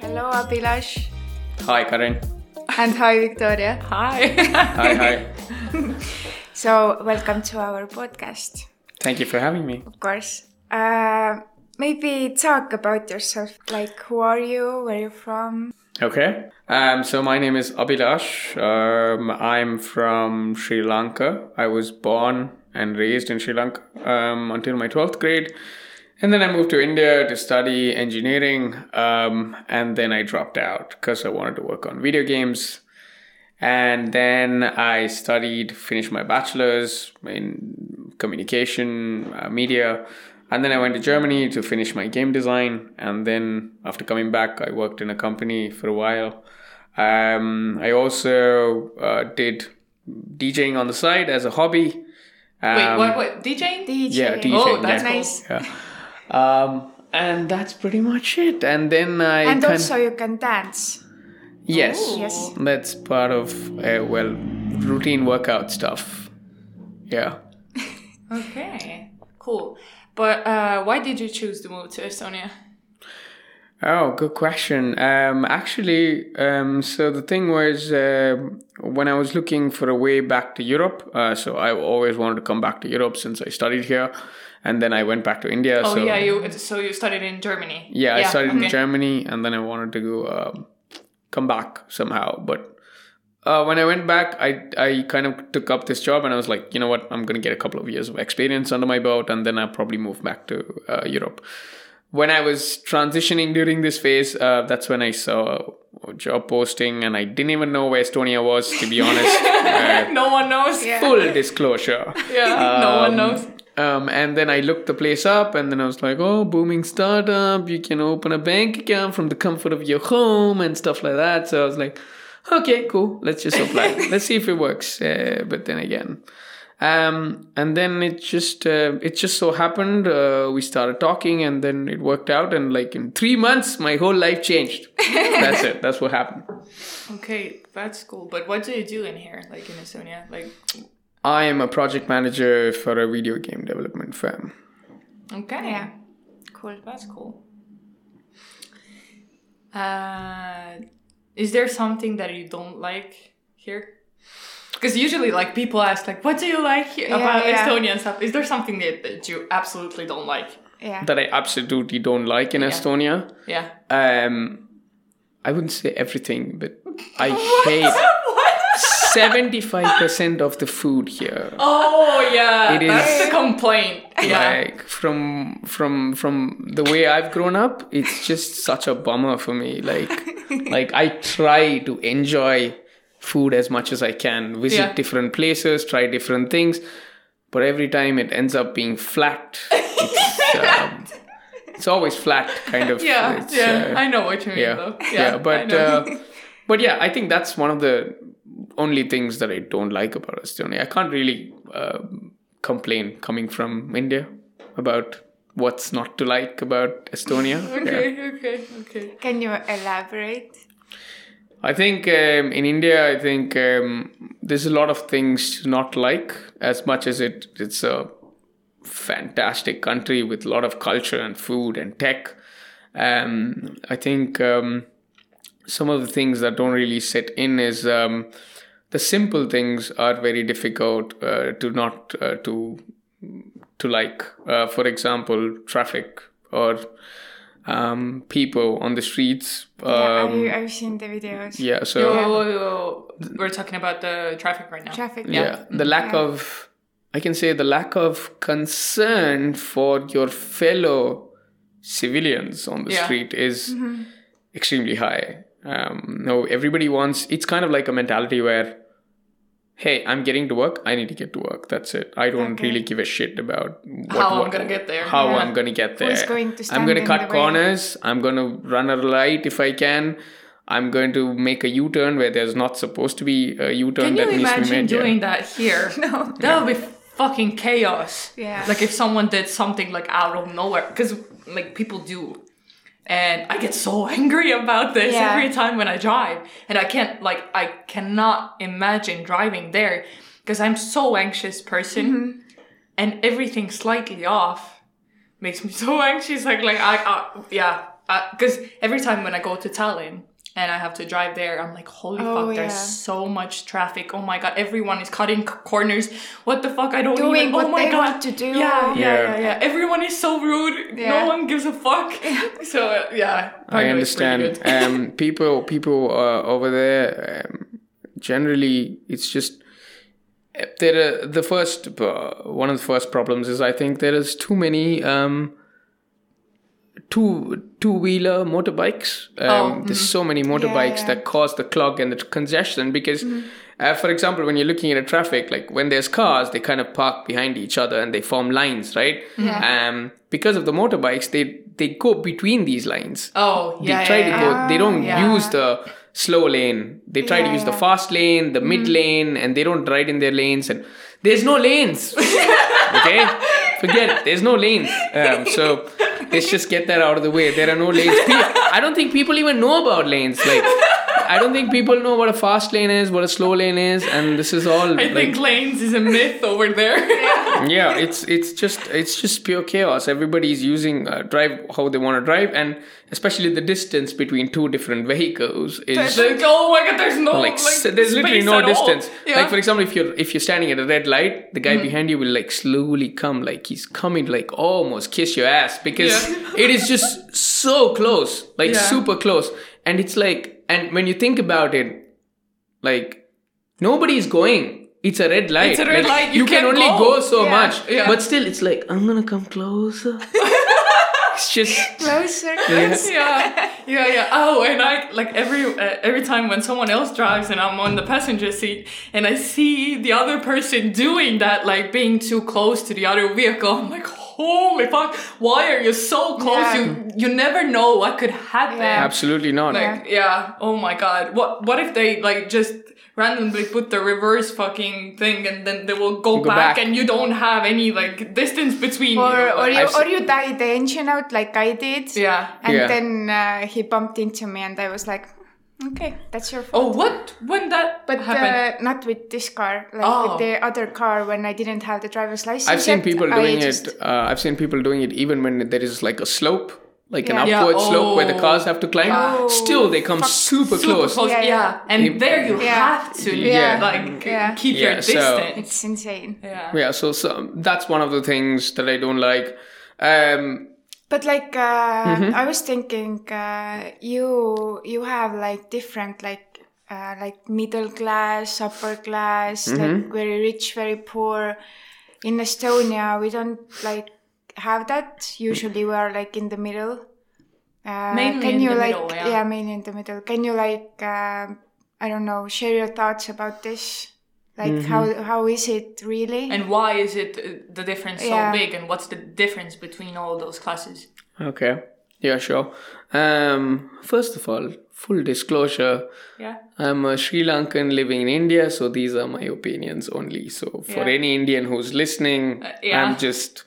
Hello, Abhilash. Hi, Karin. And hi, Victoria. Hi. Hi, hi. So, welcome to our podcast, Thank you for having me. of course. Uh, maybe talk about yourself. Like, who are you? Where you from? Okay. Um, so my name is Abhilash. Um, I'm from Sri Lanka. I was born and raised in Sri Lanka um, until my 12th grade. And then I moved to India to study engineering. Um, and then I dropped out because I wanted to work on video games. And then I studied, finished my bachelor's in communication, uh, media. And then I went to Germany to finish my game design. And then after coming back, I worked in a company for a while. Um, I also uh, did DJing on the side as a hobby. Um, Wait, what? What? DJing? DJ. Yeah, DJing. Oh, that's yeah. nice. Yeah. Um, and that's pretty much it. And then I And kind also, you can dance. yes, Yes. that's part of uh, well routine workout stuff. Yeah. Okay. Cool. But uh, why did you choose to move to Estonia? Oh, good question. Um, actually, um, so the thing was um when I was looking for a way back to Europe. Uh, so I always wanted to come back to Europe since I studied here, and then I went back to India. Oh so yeah, you. So you studied in Germany. Yeah, I studied okay. in Germany, and then I wanted to go um, come back somehow. But uh, when I went back, I I kind of took up this job, and I was like, you know what, I'm gonna get a couple of years of experience under my belt, and then I'll probably move back to uh, Europe. When I was transitioning during this phase, uh, that's when I saw a job posting, and I didn't even know where Estonia was, to be honest. uh, No one knows. Yeah. full disclosure. Yeah, no one Um, knows. Um, and then I looked the place up, and then I was like, "Oh, booming startup! You can open a bank account from the comfort of your home and stuff like that." So I was like, "Okay, cool. Let's just apply. Let's see if it works." Uh, but then again, um, and then it just uh, it just so happened uh, we started talking, and then it worked out, and like in three months, my whole life changed. That's it. That's what happened. Okay, that's cool. But what do you do in here, like in Estonia? Like, I am a project manager for a video game development firm. okay, Yeah. Cool. that's cool. Uh, is there something that you don't like here? Because usually, like people ask, like, "What do you like here Yeah, about yeah. Estonia and stuff?" Is there something that, that you absolutely don't like? Yeah. That I absolutely don't like in Estonia. Yeah. Um, I wouldn't say everything, but I hate seventy-five percent of the food here. Oh yeah, It that's is- the complaint. Yeah. Like from from from the way I've grown up, it's just such a bummer for me. Like like I try to enjoy food as much as I can, visit Yeah. different places, try different things, but every time it ends up being flat. It's, um, it's always flat, kind of. yeah, yeah. uh, I know what you mean, yeah, though. yeah, I but uh, but yeah, I think that's one of the only things that I don't like about Estonia. I can't really uh, complain coming from India about what's not to like about Estonia. Yeah. okay, okay, okay. Can you elaborate? I think um, in India, I think um, there's a lot of things to not like as much as it it's a fantastic country with a lot of culture and food and tech. Um, I think um, some of the things that don't really sit in is um, the simple things are very difficult uh, to not uh, to to like. Uh, for example, traffic or um, people on the streets. yeah, Um, I, I've seen the videos. yeah, so Yo, yo, yo, We're talking about the traffic right now. Traffic. yeah, the lack Yeah. of I can say the lack of concern for your fellow civilians on the Yeah. street is extremely high. Um, no, everybody wants. It's kind of like a mentality where, hey, I'm getting to work. I need to get to work. That's it. I don't Okay. really give a shit about what, How I'm gonna get there. How Yeah. I'm gonna get there. Who's going to I'm gonna cut the way? corners. I'm gonna run a light if I can. I'm going to make a U-turn where there's not supposed to be a U-turn Can that you needs to be imagine made. yeah. doing that here? No. That would be fucking chaos. Yeah. Like if someone did something like out of nowhere, because like people do. And I get so angry about this Yeah. every time when I drive. And I can't, like, I cannot imagine driving there because I'm so anxious person Mm-hmm. and everything slightly off makes me so anxious. Like, like I, I yeah, because every time when I go to Tallinn and I have to drive there, I'm like, holy Oh, fuck, there's so much traffic. Oh my god, everyone is cutting c- corners. What the fuck? I don't Doing even. what oh my they god. want to do. Yeah, yeah, Yeah. yeah, yeah. Everyone is so rude. Yeah. No one gives a fuck. So uh, yeah, I know understand. good. um, people, people uh, over there, um, generally, it's just uh, there. Are, the first, uh, one of the first problems is I think there is too many um, two two wheeler motorbikes. Um, Oh, There's so many motorbikes yeah. that cause the clog and the congestion because. Uh, for example, when you're looking at a traffic, like when there's cars, they kind of park behind each other and they form lines, right? Yeah. Um, because of the motorbikes, they they go between these lines oh yeah. they try yeah, to yeah. go they don't Yeah. use the slow lane they try to Yeah, use the fast lane the mid lane and they don't ride in their lanes and there's no lanes okay forget it there's no lanes um, so let's just get that out of the way. There are no lanes. I don't think people even know about lanes. Like i don't think people know what a fast lane is what a slow lane is and this is all I like think lanes is a myth over there. yeah it's it's just it's just pure chaos everybody's using uh, drive how they want to drive and especially the distance between two different vehicles is like, oh my god, there's no like, like, there's literally no distance Yeah. Mm. like for example if you're if you're standing at a red light the guy behind you will like slowly come like he's coming like almost kiss your ass because Yeah. it is just so close like Yeah. super close and it's like and when you think about it like nobody's going it's a red light. It's a red Like, light, you can can't only go. go, so Yeah. much. Yeah. But still, it's like I'm gonna come closer. it's just Closer. Yes. yeah, yeah, yeah. Oh, and I like every uh, every time when someone else drives and I'm on the passenger seat and I see the other person doing that, like being too close to the other vehicle, I'm like, holy fuck! Why are you so close? Yeah. You you never know what could happen. Yeah. absolutely not. Like yeah. Oh my god. What what if they like just randomly put the reverse fucking thing and then they will go, Go back, back. and you don't have any like distance between Or, you. or you I've or you died the engine out like I did. yeah. And Yeah. then uh, he bumped into me, and I was like, "Okay, that's your fault." Oh, what? When that But happened? uh, not with this car, like Oh. with the other car when I didn't have the driver's license. I've seen yet, people I doing just- it. Uh, I've seen people doing it even when there is like a slope, like Yeah. an Yeah, upward slope where the oh. cars have to climb. Oh, Still, they come super, Super close. close. Yeah, Yeah, yeah. And You- there you Yeah. have to Yeah. like Yeah. keep Yeah, your so- distance. It's insane. yeah. Yeah, so, so that's one of the things that I don't like. Um, But like, uh, Mm-hmm. I was thinking, uh, you you have like different like. Uh, like middle class, upper class, Mm-hmm. like very rich, very poor. In Estonia, we don't like have that. Usually, we are like in the middle. Uh, Mainly can in you the like middle, yeah. mainly in the middle. Can you like um I don't know share your thoughts about this? Like Mm-hmm. how how is it really? And why is it uh, the difference Yeah. so big? And what's the difference between all those classes? okay. Yeah, sure. Um, first of all, full disclosure, Yeah. I'm a Sri Lankan living in India, so these are my opinions only. So for Yeah. any Indian who's listening, Uh, yeah. I'm just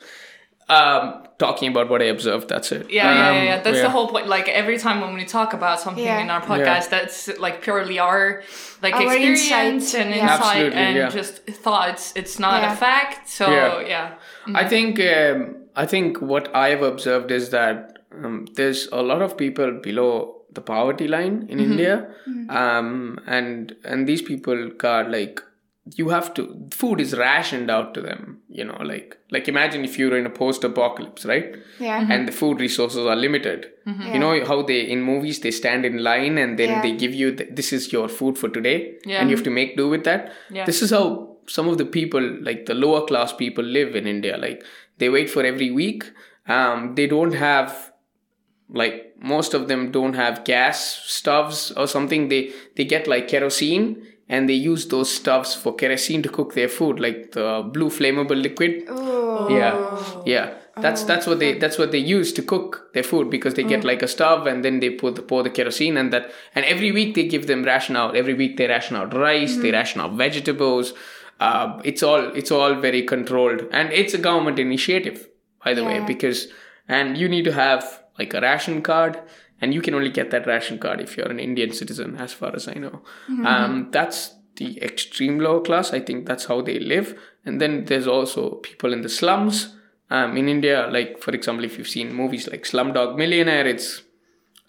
um, talking about what I observed. That's it. Yeah, yeah, yeah, Um, yeah. That's yeah. the whole point. Like every time when we talk about something Yeah. in our podcast, that's like purely our like Our experience insight, and yeah. insight Absolutely, and yeah. just thoughts. It's not Yeah. a fact. So Yeah. yeah. I think um, I think what I've observed is that um, there's a lot of people below the poverty line in India, um, and and these people got like you have to food is rationed out to them. You know, like like imagine if you're in a post-apocalypse, right? yeah. And the food resources are limited. Yeah. You know how they in movies they stand in line and then Yeah. they give you th- this is your food for today, Yeah. and you have to make do with that. Yeah. This is how some of the people, like the lower class people, live in India. Like they wait for every week. Um, they don't have like most of them don't have gas stoves or something. They they get like kerosene and they use those stoves for kerosene to cook their food, like the blue flammable liquid. Ooh. Yeah, yeah. That's that's what they that's what they use to cook their food because they get like a stove and then they put the, pour the kerosene and that and every week they give them ration out. Every week they ration out rice, they ration out vegetables. Uh, it's all it's all very controlled and it's a government initiative by the way because and you need to have like a ration card, and you can only get that ration card if you're an Indian citizen, as far as I know. Um, that's the extreme lower class. I think that's how they live. And then there's also people in the slums. Um, in India, like for example, if you've seen movies like Slumdog Millionaire, it's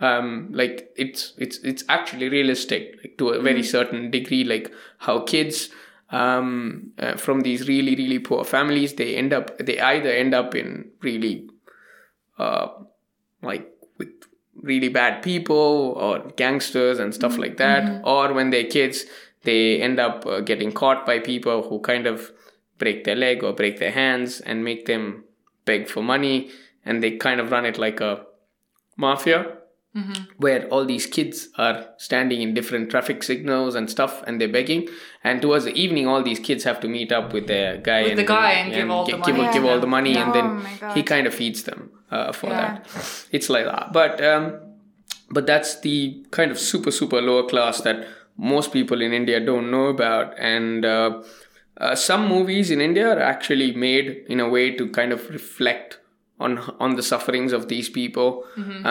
um, like it's it's it's actually realistic like to a very certain degree like how kids um, uh, from these really really poor families they end up they either end up in really uh, like really bad people or gangsters and stuff like that. Or when they're kids they end up uh, getting caught by people who kind of break their leg or break their hands and make them beg for money. And they kind of run it like a mafia where all these kids are standing in different traffic signals and stuff and they're begging. And towards the evening all these kids have to meet up with their guy With the guy and give all the money give, to give all the money and Oh then he kind of feeds them uh, for Yeah. that. It's like that. But um but that's the kind of super super lower class that most people in india don't know about. And uh, uh, some movies in india are actually made in a way to kind of reflect on on the sufferings of these people.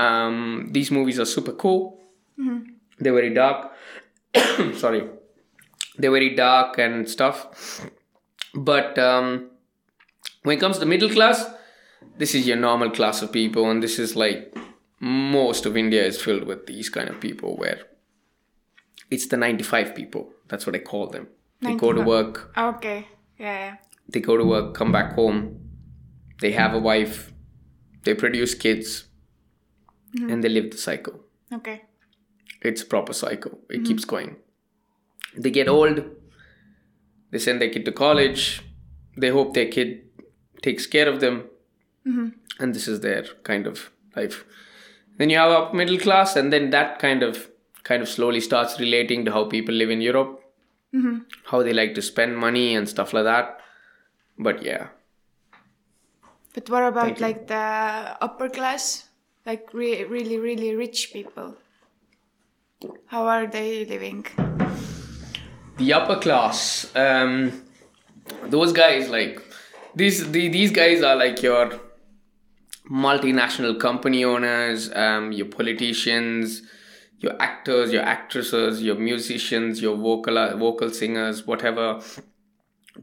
Um, these movies are super cool. They're very dark. Sorry. They're very dark and stuff. But um, when it comes to the middle class this is your normal class of people and this is like most of india is filled with these kind of people where it's the 95 people. That's what i call them. They go to work. Ah, okay. Yeah, yeah. they go to work come back home. They have a wife. They produce kids. Mm-hmm. And they live the cycle. Okay. it's a proper cycle. It mm-hmm. keeps going. They get old. They send their kid to college. They hope their kid takes care of them and this is their kind of life. Then you have upper middle class and then that kind of kind of slowly starts relating to how people live in europe. How they like to spend money and stuff like that. But yeah. But what about Thank you. like the upper class, like re- really, really rich people? How are they living? the upper class um those guys like these the, these guys are like your multinational company owners um your politicians your actors your actresses your musicians your vocal vocal singers whatever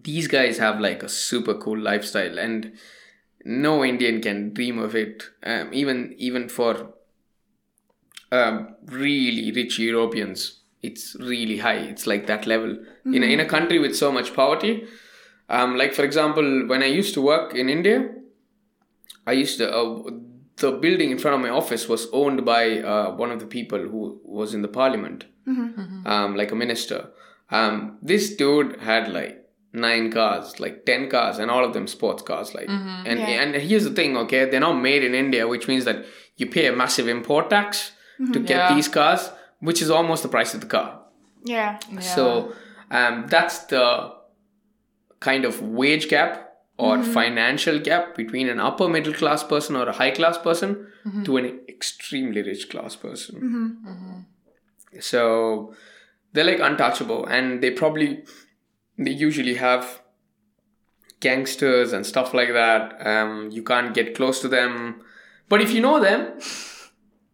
these guys have like a super cool lifestyle and no indian can dream of it um, even even for um, really rich Europeans, it's really high. It's like that level. In, a, in a country with so much poverty, um, like for example, when I used to work in India, I used to, uh, the building in front of my office was owned by uh, one of the people who was in the parliament, um, like a minister. Um, this dude had like nine cars, like 10 cars, and all of them sports cars. Like, and, Yeah. and here's the thing, okay, they're not made in India, which means that you pay a massive import tax to get Yeah. these cars, which is almost the price of the car. Yeah. So um, that's the kind of wage gap or hmm. financial gap between an upper middle class person or a high class person mm-hmm. to an extremely rich class person. Mm-hmm. Mm-hmm. So they're like untouchable, and they probably they usually have gangsters and stuff like that. Um, you can't get close to them, but if you know them,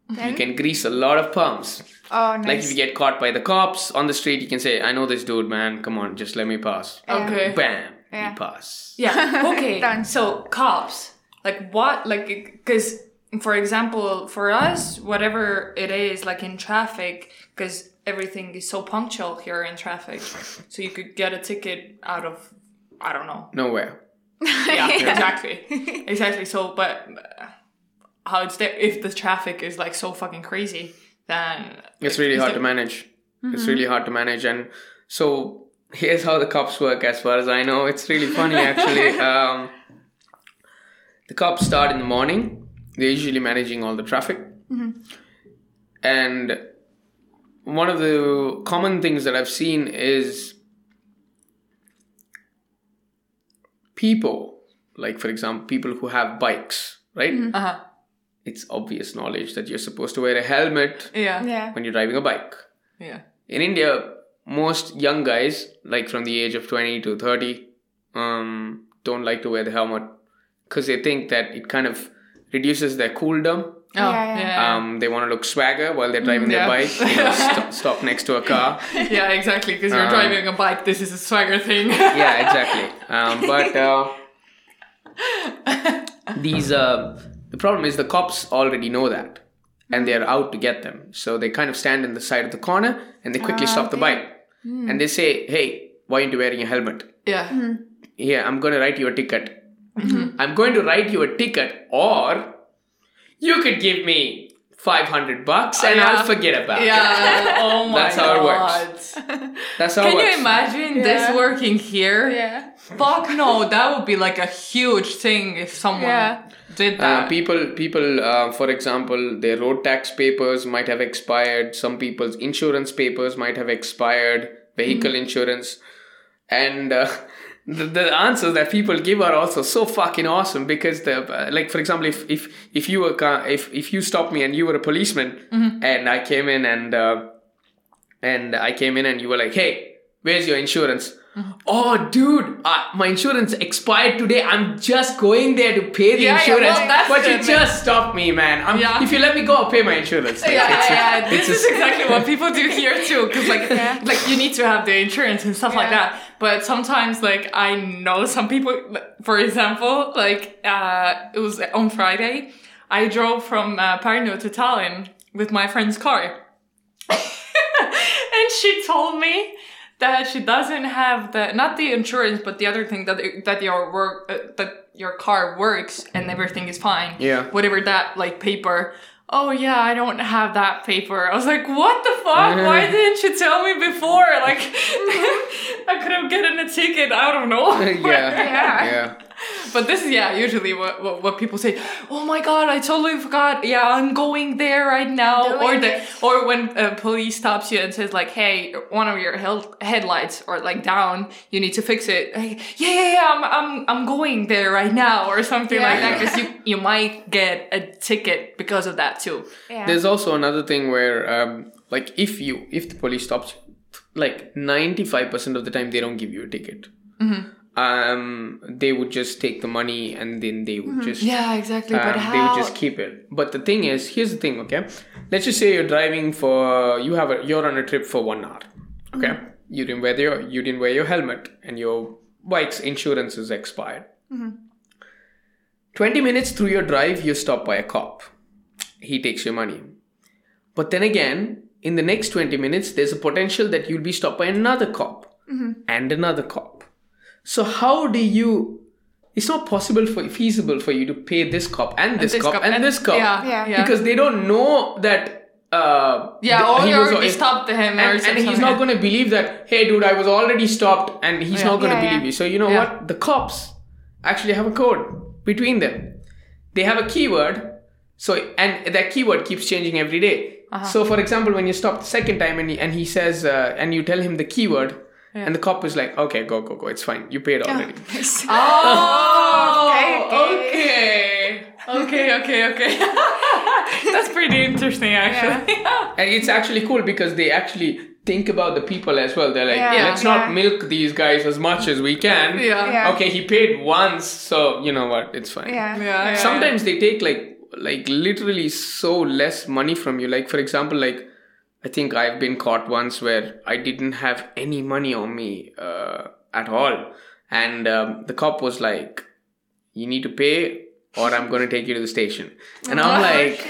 you can grease a lot of palms. Oh, nice. Like if you get caught by the cops on the street, you can say, "I know this dude, man. Come on, just let me pass." Okay. Bam, Yeah. you pass. Yeah. Okay. Done. So cops, like what, like, because for example, for us, whatever it is, like in traffic, because everything is so punctual here in traffic, so you could get a ticket out of, I don't know. Nowhere. Yeah. Exactly. Exactly. So, but uh, how it's there? If the traffic is like so fucking crazy, then It's like, really hard there- to manage. It's really hard to manage, and so here's how the cops work. As far as I know, it's really funny actually. um, the cops start in the morning. They're usually managing all the traffic, and one of the common things that I've seen is people, like for example, people who have bikes, right? Uh-huh. It's obvious knowledge that you're supposed to wear a helmet Yeah. yeah. when you're driving a bike. Yeah. In India, most young guys, like from the age of 20 to 30, um, don't like to wear the helmet because they think that it kind of reduces their cooldom Oh, Yeah, yeah. Um, they want to look swagger while they're driving their Yeah. bike. You know, stop, stop next to a car. yeah, exactly. Because you're Um, driving a bike. This is a swagger thing. yeah, exactly. Um, but uh, these, uh, the problem is the cops already know that, and they're out to get them. So they kind of stand in the side of the corner and they quickly stop the bike, Hmm. and they say, "Hey, why aren't you wearing a helmet?" yeah. Hmm. Here, I'm going to write you a ticket. Hmm. I'm going to write you a ticket, or you could give me 500 bucks and yeah. I'll forget about it. Yeah. Oh my god. That's how it works. That's how Can it you imagine Yeah. this working here? Yeah. Fuck no, that would be like a huge thing if someone Yeah. did Uh, that. people, people. Uh, for example, their road tax papers might have expired. Some people's insurance papers might have expired. Vehicle insurance, and uh, the, the answers that people give are also so fucking awesome because the uh, like, for example, if if if you were if if you stopped me and you were a policeman and I came in and uh, and I came in and you were like, hey, where's your insurance? Oh, dude, uh, my insurance expired today. I'm just going there to pay the Yeah, yeah, insurance. well, but you just stopped me, man. I'm, Yeah. If you let me go, I'll pay my insurance. yeah, It's- yeah, yeah. This it's is a- exactly what people do here too, because like, Yeah. like you need to have the insurance and stuff like that. But sometimes, like, I know some people. For example, like, uh, it was on Friday. I drove from uh, Pärnu to Tallinn with my friend's car, and she told me that she doesn't have the not the insurance, but the other thing that that your work uh, that your car works and everything is fine. Yeah. Whatever that like paper. Oh yeah, I don't have that paper. I was like, what the fuck? Why didn't you tell me before? Like, I could have gotten a ticket. I don't know. yeah, Yeah. yeah. But this is yeah, usually what, what what people say. Oh my god, I totally forgot. Yeah, I'm going there right now. Doing or the it. or when uh, police stops you and says like, hey, one of your hel- headlights or like down, you need to fix it. Like, yeah, yeah, yeah, I'm I'm I'm going there right now or something like that because you you might get a ticket because of that too. Yeah. There's also another thing where, um, like, if you if the police stops like ninety five percent of the time they don't give you a ticket. Mm-hmm. Um, they would just take the money and then they would just Yeah, exactly. um, but they would just keep it. But the thing is, here's the thing, okay? Let's just say you're driving for you have a you're on a trip for one hour, okay? Mm-hmm. You didn't wear your you didn't wear your helmet and your bike's insurance is expired. Mm-hmm. Twenty minutes through your drive, you're stopped by a cop. He takes your money. But then again, in the next 20 minutes, there's a potential that you'll be stopped by another cop and another cop. So how do you? It's not possible for feasible for you to pay this cop and this, this cop, cop and, and- this cop yeah, Yeah. yeah. because they don't know that. Uh, yeah, th- or he you was- already stopped him or and, and he's not going to believe that. Hey, dude, I was already stopped, and he's Yeah. not going to Yeah, believe yeah. you. So you know Yeah. what? The cops actually have a code between them. They have a keyword. So and that keyword keeps changing every day. Uh-huh. So for example, when you stop the second time and he, and he says uh, and you tell him the keyword. And the cop is like, okay, go, go, go. It's fine. You paid already. Oh, Okay, okay. Okay, okay, okay. That's pretty interesting, actually. And it's actually cool because they actually think about the people as well. They're like, Yeah, let's yeah. not milk these guys as much as we can. Yeah. Yeah. Okay, he paid once, so you know what? It's fine. Yeah. Yeah, yeah. Sometimes they take like like literally so less money from you. Like for example, like I think I've been caught once where I didn't have any money on me uh, at all, and um, the cop was like, "You need to pay, or I'm going to take you to the station." And I'm like,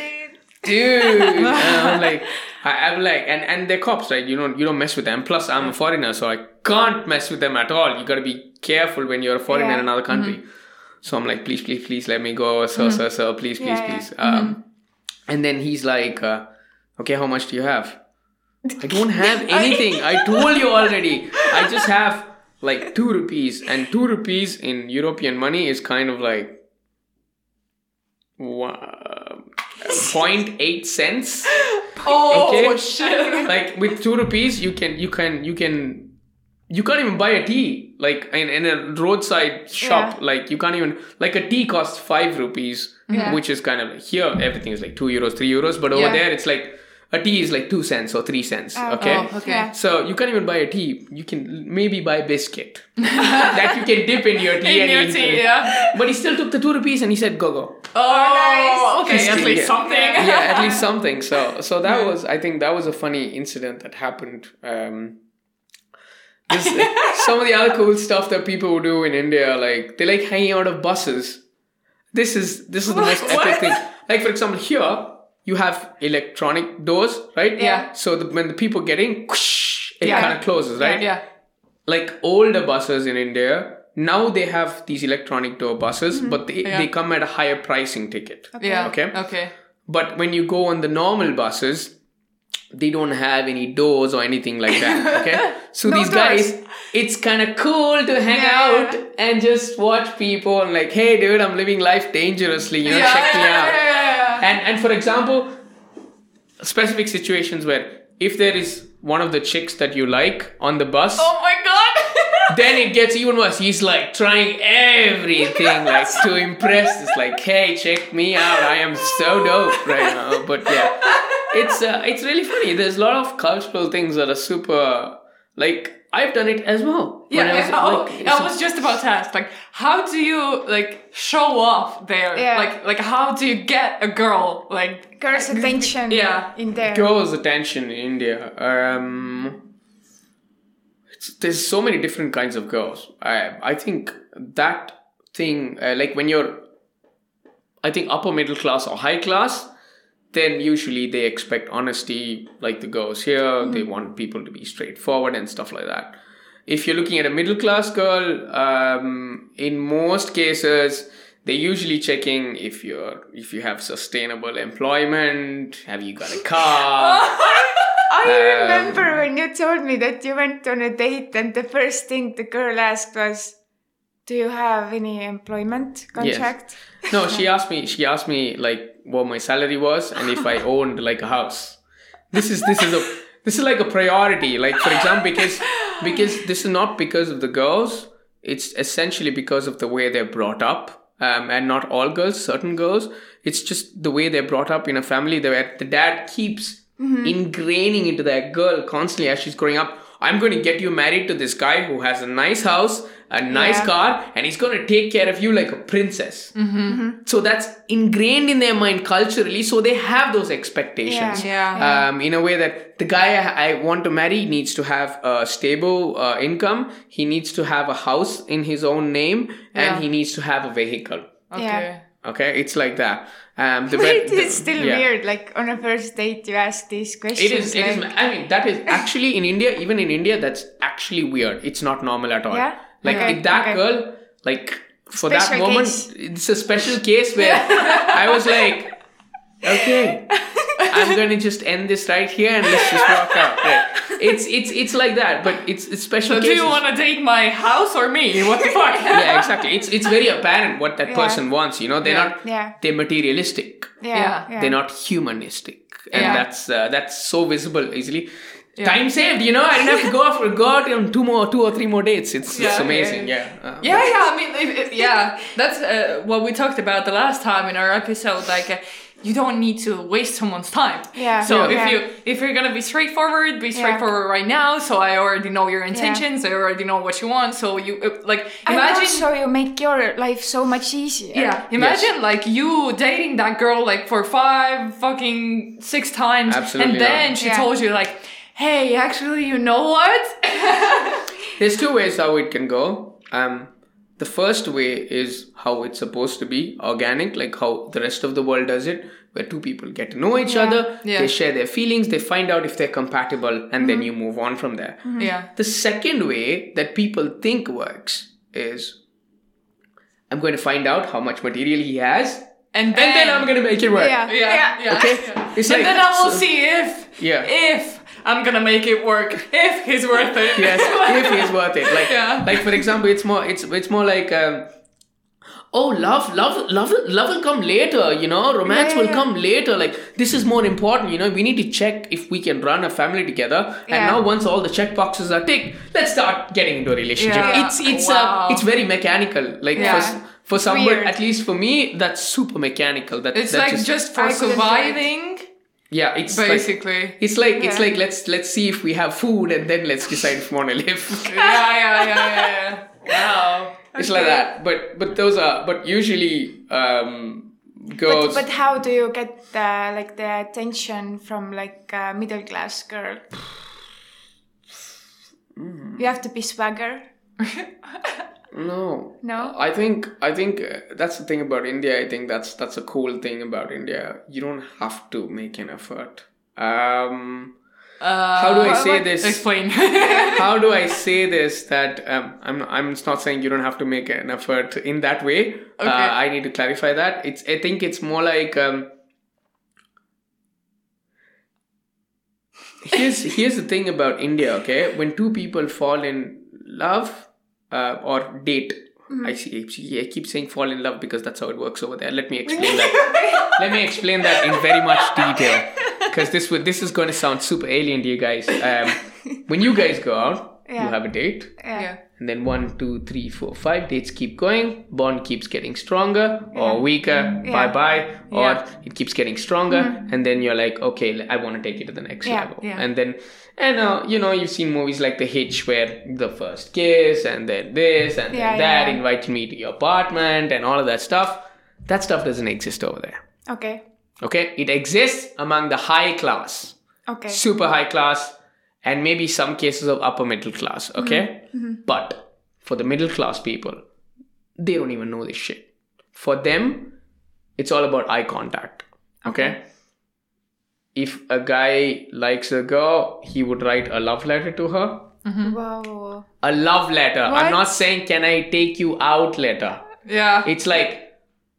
dude. And i'm like I, i'm like and and they're cops right? You don't you don't mess with them. Plus i'm a foreigner so i can't mess with them at all. You gotta be careful when you're a foreigner in another country. So i'm like please please please let me go sir sir sir please please Yeah, yeah. please. Um and then he's like uh, okay how much do you have i don't have anything i told you already i just have like two rupees and two rupees in european money is kind of like wa- 0.8 cents Oh, Okay. shit. like with two rupees you can you can you can you can't even buy a tea like in, in a roadside shop Yeah. like you can't even like a tea costs five rupees Yeah. which is kind of here everything is like two euros three euros but over Yeah. there it's like a tea is like two cents or three cents Oh. okay Oh, okay. Yeah. so you can't even buy a tea you can maybe buy a biscuit that you can dip in your tea In and your eat. tea, yeah. but he still took the two rupees and he said go go Oh, okay, at Yeah. least something. yeah, at least something. So, so that was, I think, that was a funny incident that happened. Um, this, some of the other cool stuff that people would do in India, like they like hanging out of buses. This is this is the most epic thing. Like for example, here you have electronic doors, right? Yeah. So the, when the people get in, whoosh, it Yeah. kind of closes, right? Yeah. like older buses in India, now they have these electronic door buses, but they, Mm-hmm. Yeah. they come at a higher pricing ticket. Yeah. Okay. Okay. But when you go on the normal buses, they don't have any doors or anything like that. Okay. So No these doors. guys, it's kind of cool to hang Yeah. out and just watch people and like, hey, dude, I'm living life dangerously. You know, Yeah, check me out. And and for example, specific situations where if there is one of the chicks that you like on the bus, Oh my god. then it gets even worse. He's like trying everything like to impress. It's like, hey, check me out. I am so dope right now. But yeah, it's uh, it's really funny. There's a lot of cultural things that are super like I've done it as well. Yeah, I was, yeah, oh, like, I was just about to ask, like, how do you like show off there? Yeah. Like, like how do you get a girl? Like, Girls' attention Yeah. in there. girls' attention in India. Um, it's, there's so many different kinds of girls. I I think that thing, uh, like when you're, I think upper middle class or high class, then usually they expect honesty. Like the girls here, they want people to be straightforward and stuff like that. If you're looking at a middle class girl, um, in most cases, they're usually checking if you're if you have sustainable employment, have you got a car. I Um, remember when you told me that you went on a date and the first thing the girl asked was, "Do you have any employment contract?" no, she asked me. She asked me like what my salary was and if I owned like a house. This is this is a this is like a priority. Like for example, because because this is not because of the girls. It's essentially because of the way they're brought up. Um, and not all girls, certain girls. It's just the way they're brought up in a family where the dad keeps ingraining into that girl constantly as she's growing up. I'm going to get you married to this guy who has a nice house, a nice Yeah. car, and he's going to take care of you like a princess. So that's ingrained in their mind culturally. So they have those expectations. Yeah. Um, in a way that the guy I, I want to marry needs to have a stable uh, income. He needs to have a house in his own name, and Yeah. he needs to have a vehicle. okay. Okay, it's like that. Um, the But it's still yeah. weird. Like on a first date, you ask these questions. It is. It is. like, I mean, that is actually in India. Even in India, that's actually weird. It's not normal at all. Yeah? Like Okay, that okay. girl, like for that Special moment, case. it's a special case where I was like, okay, I'm gonna just end this right here and let's just walk out. Right. It's it's it's like that, but it's it's special So do you want to date my house or me? What the fuck? yeah, exactly. It's it's very apparent what that Yeah. person wants. You know, they're Yeah. not. Yeah. They're materialistic. Yeah. Yeah. yeah. they're not humanistic and Yeah. that's uh, that's so visible easily time saved you know i didn't have to go off go out on two more two or three more dates it's, Yeah, it's yeah, amazing yeah Uh, Yeah, yeah. I mean, it, it- yeah. That's uh, what we talked about the last time in our episode. Like, uh, you don't need to waste someone's time. Yeah. So Yeah. if Yeah. you if you're gonna be straightforward, be straightforward right now. So I already know your intentions. I already know what you want. So you uh, like imagine. so you make your life so much easier. yeah, imagine like you dating that girl like for five fucking six times, Absolutely and then not. she Yeah. told you like, "Hey, actually, you know what? there's two ways how it can go um the first way is how it's supposed to be organic like how the rest of the world does it where two people get to know each Yeah. other Yeah. they share their feelings they find out if they're compatible and then mm-hmm. you move on from there mm-hmm. Yeah, The second way that people think works is I'm going to find out how much material he has, and and then I'm going to make it work. Yeah. Yeah, yeah. Okay? yeah. It's and like- then I will so- see if Yeah. if I'm gonna make it work, if he's worth it. Yes, if he's worth it. Like, Yeah. like for example, it's more, it's it's more like, um, oh, love, love, love, love will come later. You know, romance Yeah, will yeah. come later. Like, this is more important. You know, we need to check if we can run a family together. And Yeah. now, once all the check boxes are ticked, let's start getting into a relationship. It's it's Wow. uh, it's very mechanical. Like for for somebody, at least for me, that's super mechanical. That It's that like just, for do it. surviving, yeah, it's like basically. it's like it's like let's let's see if we have food and then let's decide if we want to live. yeah, yeah, yeah, yeah. Wow. It's like that. But but those are but usually um But, girls. but how do you get the like the attention from like a middle class girl? Mm. You have to be swagger. no. No? I think I think uh, that's the thing about India. I think that's that's a cool thing about India. You don't have to make an effort. Um, Uh, how do I say this? Explain. how do I say this that um, I'm I'm not saying you don't have to make an effort in that way. Okay. Uh, I need to clarify that. It's I think it's more like um, here's here's the thing about India. Okay, when two people fall in love uh, or date. I see. I see- I keep saying fall in love because that's how it works over there. Let me explain that. Let me explain that in very much detail because this would this is going to sound super alien to you guys. Um, when you guys go out, Yeah. you have a date, Yeah. yeah. and then one, two, three, four, five dates keep going. Bond keeps getting stronger or weaker. Yeah. Bye bye. Or it keeps getting stronger, and then you're like, okay, I want to take it to the next Yeah, level. yeah. And then, and uh, you know, you've seen movies like The Hitch, where the first kiss, and then this, and Yeah, then that, yeah. invite me to your apartment, and all of that stuff. That stuff doesn't exist over there. Okay. Okay, it exists among the high class Okay. super high class and maybe some cases of upper middle class okay? Mm-hmm. Mm-hmm. But for the middle class people they don't even know this shit. For them it's all about eye contact okay, if a guy likes a girl he would write a love letter to her. Mm-hmm. Wow. a love letter. I'm not saying can i take you out letter? Yeah. it's like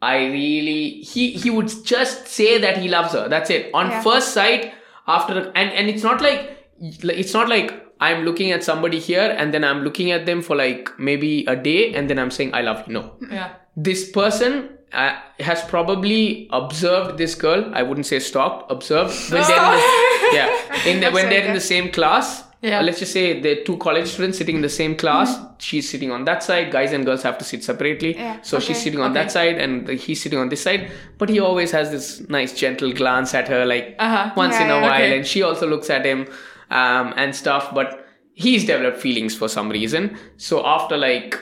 I really he he would just say that he loves her. That's it. On Yeah. first sight, after and and it's not like it's not like I'm looking at somebody here and then I'm looking at them for like maybe a day and then I'm saying I love you. No, yeah. this person uh, has probably observed this girl. I wouldn't say stalked. Observed when they're in the, yeah in the, when they're in the same class. Yeah. Uh, let's just say the two college students sitting in the same class. She's sitting on that side. Guys and girls have to sit separately. Yeah, So she's sitting on that side and he's sitting on this side. But he always has this nice gentle glance at her, like Uh-huh. once Yeah, in a yeah. while, Okay. and she also looks at him um, and stuff. But he's developed feelings for some reason. So after like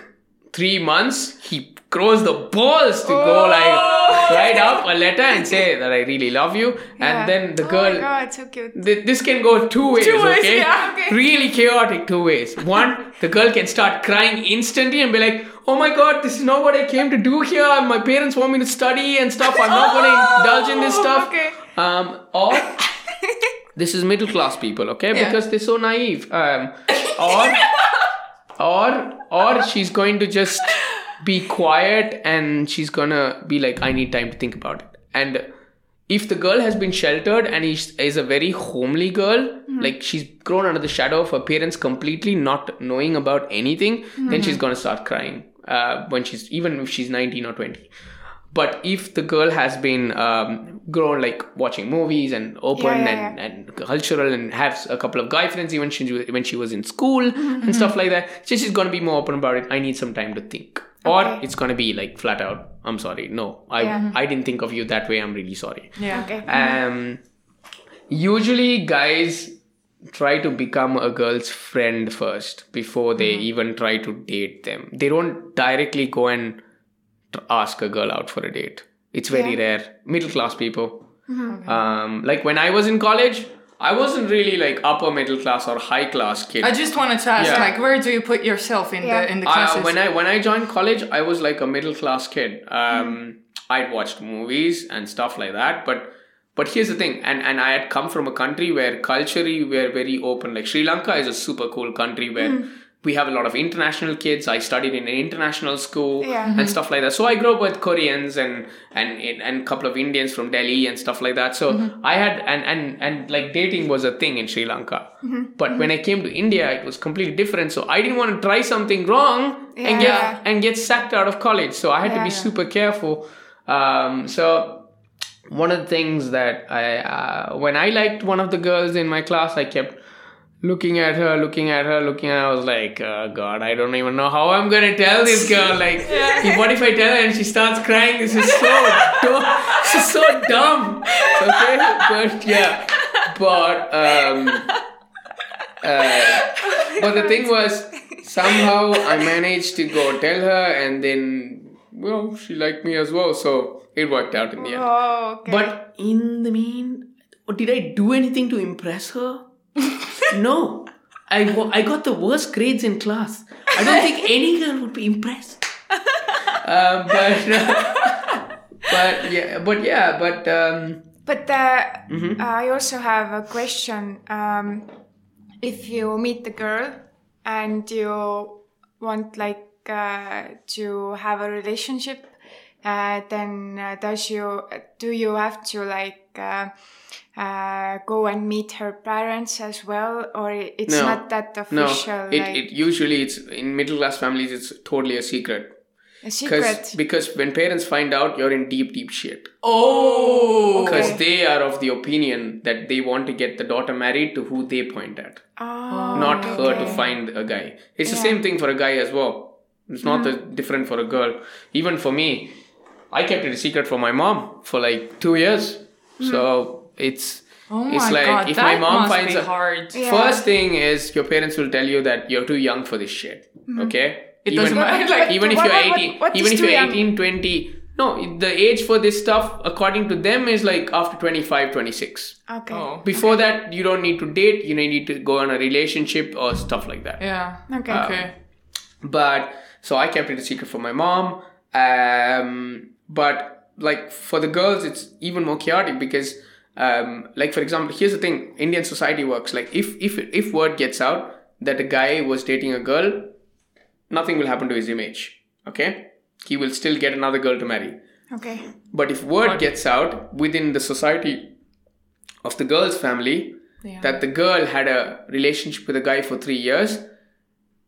three months, he grows the balls to go like write up a letter and say that I really love you. Yeah. And then the Oh girl my god, so cute. Th- this can go two ways, Two ways, okay? yeah, okay. Really chaotic two ways. One, the girl can start crying instantly and be like, "Oh my god, this is not what I came to do here. My parents want me to study and stuff. I'm not going to indulge in this stuff." Okay. Um, or this is middle class people, okay? Yeah. Because they're so naive. Um, or or or she's going to just be quiet and she's gonna be like i need time to think about it and if the girl has been sheltered and is, is a very homely girl like she's grown under the shadow of her parents completely not knowing about anything then she's gonna start crying uh, when she's even if she's 19 or 20 but if the girl has been um, grown like watching movies and open Yeah, yeah, and, and cultural and has a couple of guy friends even she, when she was in school Mm-hmm. and stuff like that so she's gonna be more open about it i need some time to think or it's gonna be like flat out i'm sorry no i Yeah. i didn't think of you that way i'm really sorry Yeah. Okay. um usually guys try to become a girl's friend first before they Mm-hmm. even try to date them they don't directly go and t- ask a girl out for a date it's very Yeah. Mm-hmm. rare middle class people um like when i was in college i wasn't really like upper middle class or high class kid I just wanted to ask, Yeah. like, where do you put yourself in Yeah. the in the uh, classes? when I when I joined college, I was like a middle class kid. Um, I'd watched movies and stuff like that, but but here's the thing, and and I had come from a country where culturally we're very open. Like Sri Lanka is a super cool country where. We have a lot of international kids. I studied in an international school Yeah. and stuff like that. So I grew up with Koreans and and and a couple of Indians from Delhi and stuff like that. So I had and and and like dating was a thing in Sri Lanka. But when I came to India, it was completely different. So I didn't want to try something wrong and get Yeah. and get sacked out of college. So I had to be yeah. super careful. Um, so one of the things that I uh, when I liked one of the girls in my class, I kept looking at her, looking at her, looking at her. I was like, oh, God, I don't even know how I'm gonna tell this girl. Like, if- what if I tell her and she starts crying? This is so dumb. This is so dumb. Okay, but yeah, but um, uh, but the thing was, somehow I managed to go tell her, and then well, she liked me as well. So it worked out in the end. Oh, okay. But in the mean, did I do anything to impress her? No. I, I got the worst grades in class. I don't think any girl would be impressed. Um, but but yeah, but yeah, but um, But uh, Mm-hmm. I also have a question. Um, if you meet a girl and you want like uh, to have a relationship, uh, then uh, does you do you have to like uh, go and meet her parents as well, or it's No. not that no, official? it, like it usually it's in middle class families. It's totally a secret. a Because secret. because when parents find out, you're in deep deep shit. Oh. Because Okay. they are of the opinion that they want to get the daughter married to who they point at, Oh, not her to find a guy. It's the same thing for a guy as well. It's not the, different for a girl. Even for me, I kept it a secret from my mom for like two years. So it's Oh my it's like god, if that my mom must finds be a- hard. Yeah. First thing is your parents will tell you that you're too young for this shit. Okay? It doesn't matter. Like, even if What- you're 18, what even if you're young? 18, 20, no, the age for this stuff according to them is like after 25, 26. Okay. oh. Before that, you don't need to date, you need to go on a relationship or stuff like that. Yeah. Okay. Okay. But so I kept it a secret from my mom. Um, but like for the girls, it's even more chaotic because, um, like for example, here's the thing: Indian society works. Like if if if word gets out that a guy was dating a girl, nothing will happen to his image. Okay, he will still get another girl to marry. Okay. But if word gets out within the society of the girl's family Yeah. that the girl had a relationship with a guy for three years,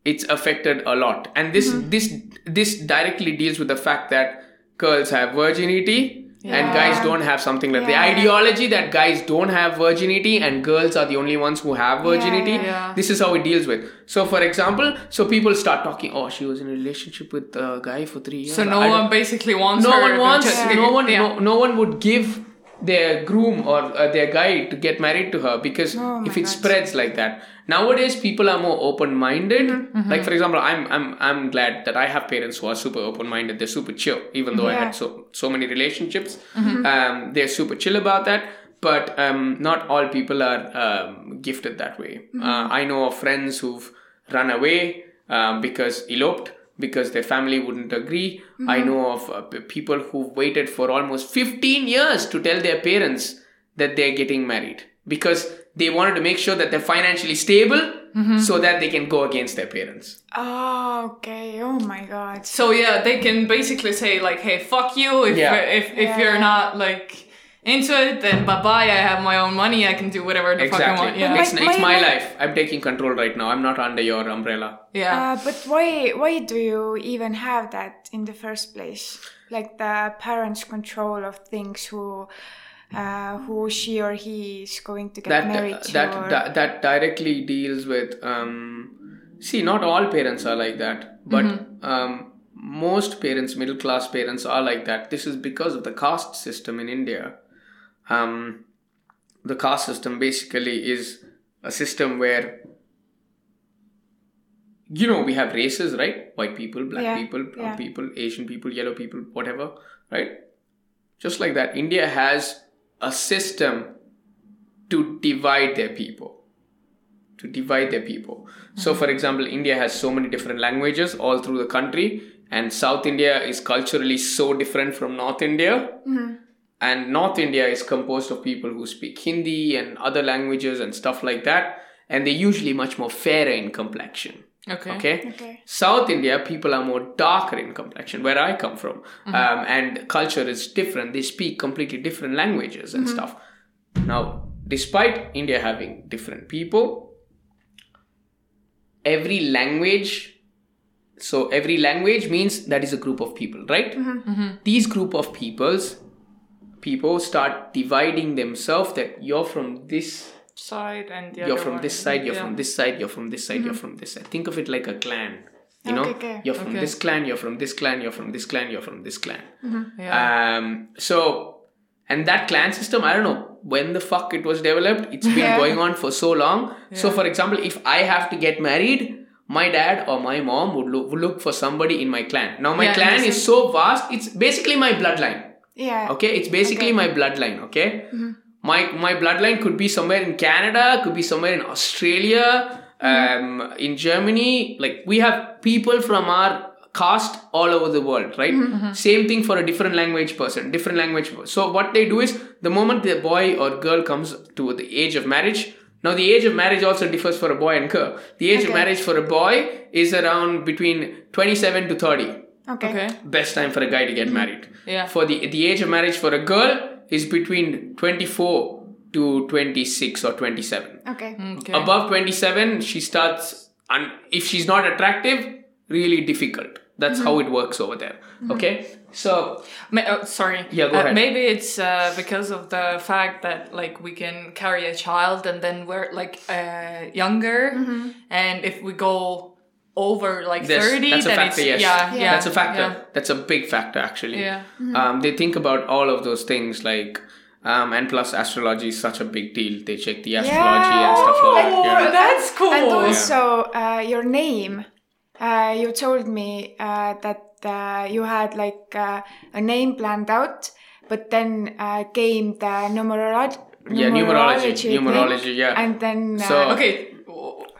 it's affected a lot. And this this this directly deals with the fact that girls have virginity and guys don't have something like the ideology that guys don't have virginity and girls are the only ones who have virginity. yeah. Yeah. This is how it deals with. So, for example, so people start talking. Oh, she was in a relationship with a guy for three years. So no I one basically wants no her one to wants no one Yeah. no, no one would give their groom or uh, their guy to get married to her because Oh if it God. spreads like that nowadays people are more open minded Mm-hmm. like for example i'm i'm i'm glad that i have parents who are super open minded they're super chill even though i had so so many relationships Mm-hmm. um, they're super chill about that but um, not all people are um, gifted that way Mm-hmm. uh, i know of friends who've run away um, because eloped because their family wouldn't agree. Mm-hmm. I know of uh, p- people who've waited for almost 15 years to tell their parents that they're getting married because they wanted to make sure that they're financially stable Mm-hmm. so that they can go against their parents. Oh, okay. Oh my god. So yeah, they can basically say like, "Hey, fuck you." If Yeah. if if you're not like into it, then bye bye. I have my own money. I can do whatever the fuck I want. Yeah. It's, My- it's my- my my- life. I'm taking control right now. I'm not under your umbrella. yeah. Uh, but why why do you even have that in the first place? Like the parents' control of things who uh, who she or he is going to get that married to. that, or- that that directly deals with um see not all parents are like that but Mm-hmm. um most parents middle class parents are like that this is because of the caste system in india um the caste system basically is a system where you know we have races right? White people black Yeah, people brown yeah. people asian people yellow people whatever right? Just like that india has a system to divide their people to divide their people. So for example india has so many different languages all through the country and south india is culturally so different from north india and north india is composed of people who speak hindi and other languages and stuff like that and they're usually much more fairer in complexion Okay. okay Okay. South India, people are more darker in complexion, where I come from, mm-hmm. um, and culture is different. They speak completely different languages and mm-hmm. stuff. Now, despite India having different people, every language, so every language means that is a group of people, right? Mm-hmm. These group of peoples, people start dividing themselves that you're from this Side and you're from one. this side, you're Yeah. from this side, you're from this side, you're from this side. Think of it like a clan. You know, Okay, okay. you're from Okay. this clan, you're from this clan, you're from this clan, you're from this clan. Yeah. Um, so, and that clan system, I don't know when the fuck it was developed. It's been Yeah. going on for so long. So, for example, if I have to get married, my dad or my mom would look, would look for somebody in my clan. Now, my clan is so vast; it's basically my bloodline. Yeah. Okay, it's basically my bloodline. Okay, mm-hmm. my my bloodline could be somewhere in Canada, could be somewhere in Australia, mm-hmm. um, in Germany. Like we have people from our caste all over the world, right? Mm-hmm. Same thing for a different language person, different language. So what they do is the moment the boy or girl comes to the age of marriage. Now the age of marriage also differs for a boy and girl. The age of marriage for a boy is around between 27 to 30 Okay. Okay. best time for a guy to get married. Yeah. For the the age of marriage for a girl is between 24 to 26 or 27. Okay. Okay. Above 27, she starts and if she's not attractive, really difficult. That's how it works over there. Okay? So, Ma- uh, sorry. Yeah, go Uh, ahead. Maybe it's uh, because of the fact that like we can carry a child and then we're like uh, younger, and if we go over like Yes, thirty, that's a then factor, it's yes. yeah, yeah, that's a factor. Yeah. That's a big factor actually. Yeah. Um, they think about all of those things like um, and plus astrology is such a big deal. They check the astrology and stuff like that. Oh, Yeah. that's cool. And also, uh, your name. Uh, you told me uh, that uh, you had like uh, a name planned out, but then uh, came the numerology. Yeah, numerology, thing, numerology, yeah. And then uh, So- okay.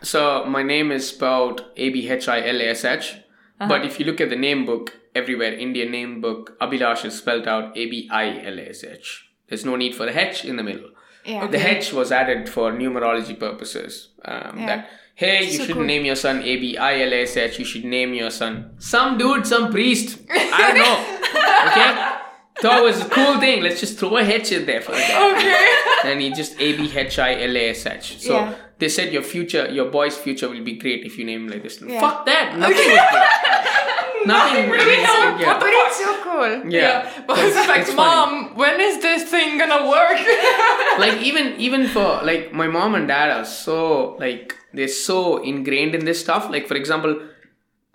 So my name is spelled A B H I L A S H. But if you look at the name book everywhere, Indian name book, Abhilash is spelled out A B I L A S H. There's no need for the H in the middle. yeah. The H was added for numerology purposes. Um, Yeah. That hey, you So shouldn't cool. name your son A B I L A S H. You should name your son some dude, some priest. I don't know. Okay. Thought it was a cool thing. Let's just throw a H in there for the guy Okay. and he just A B H I L A S H. So Yeah. They said your future, your boy's future will be great if you name him like this. Yeah. Fuck that. Nothing was great. Nothing really. Yeah. but it's so cool. Yeah. But it's like, it's funny. mom, when is this thing gonna work? like even even for like my mom and dad are so like they're so ingrained in this stuff. Like for example,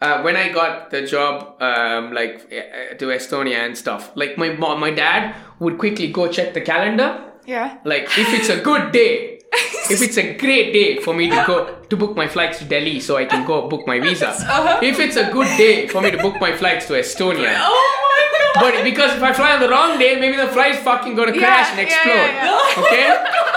uh, when I got the job um, like uh, to Estonia and stuff, like my mom, my dad would quickly go check the calendar. Yeah. Like if it's a good day, if it's a great day for me to go to book my flights to Delhi so I can go book my visa. Uh-huh. If it's a good day for me to book my flights to Estonia. oh my god. But because if I fly on the wrong day, maybe the flight's fucking gonna crash and yeah, explode. yeah, Okay?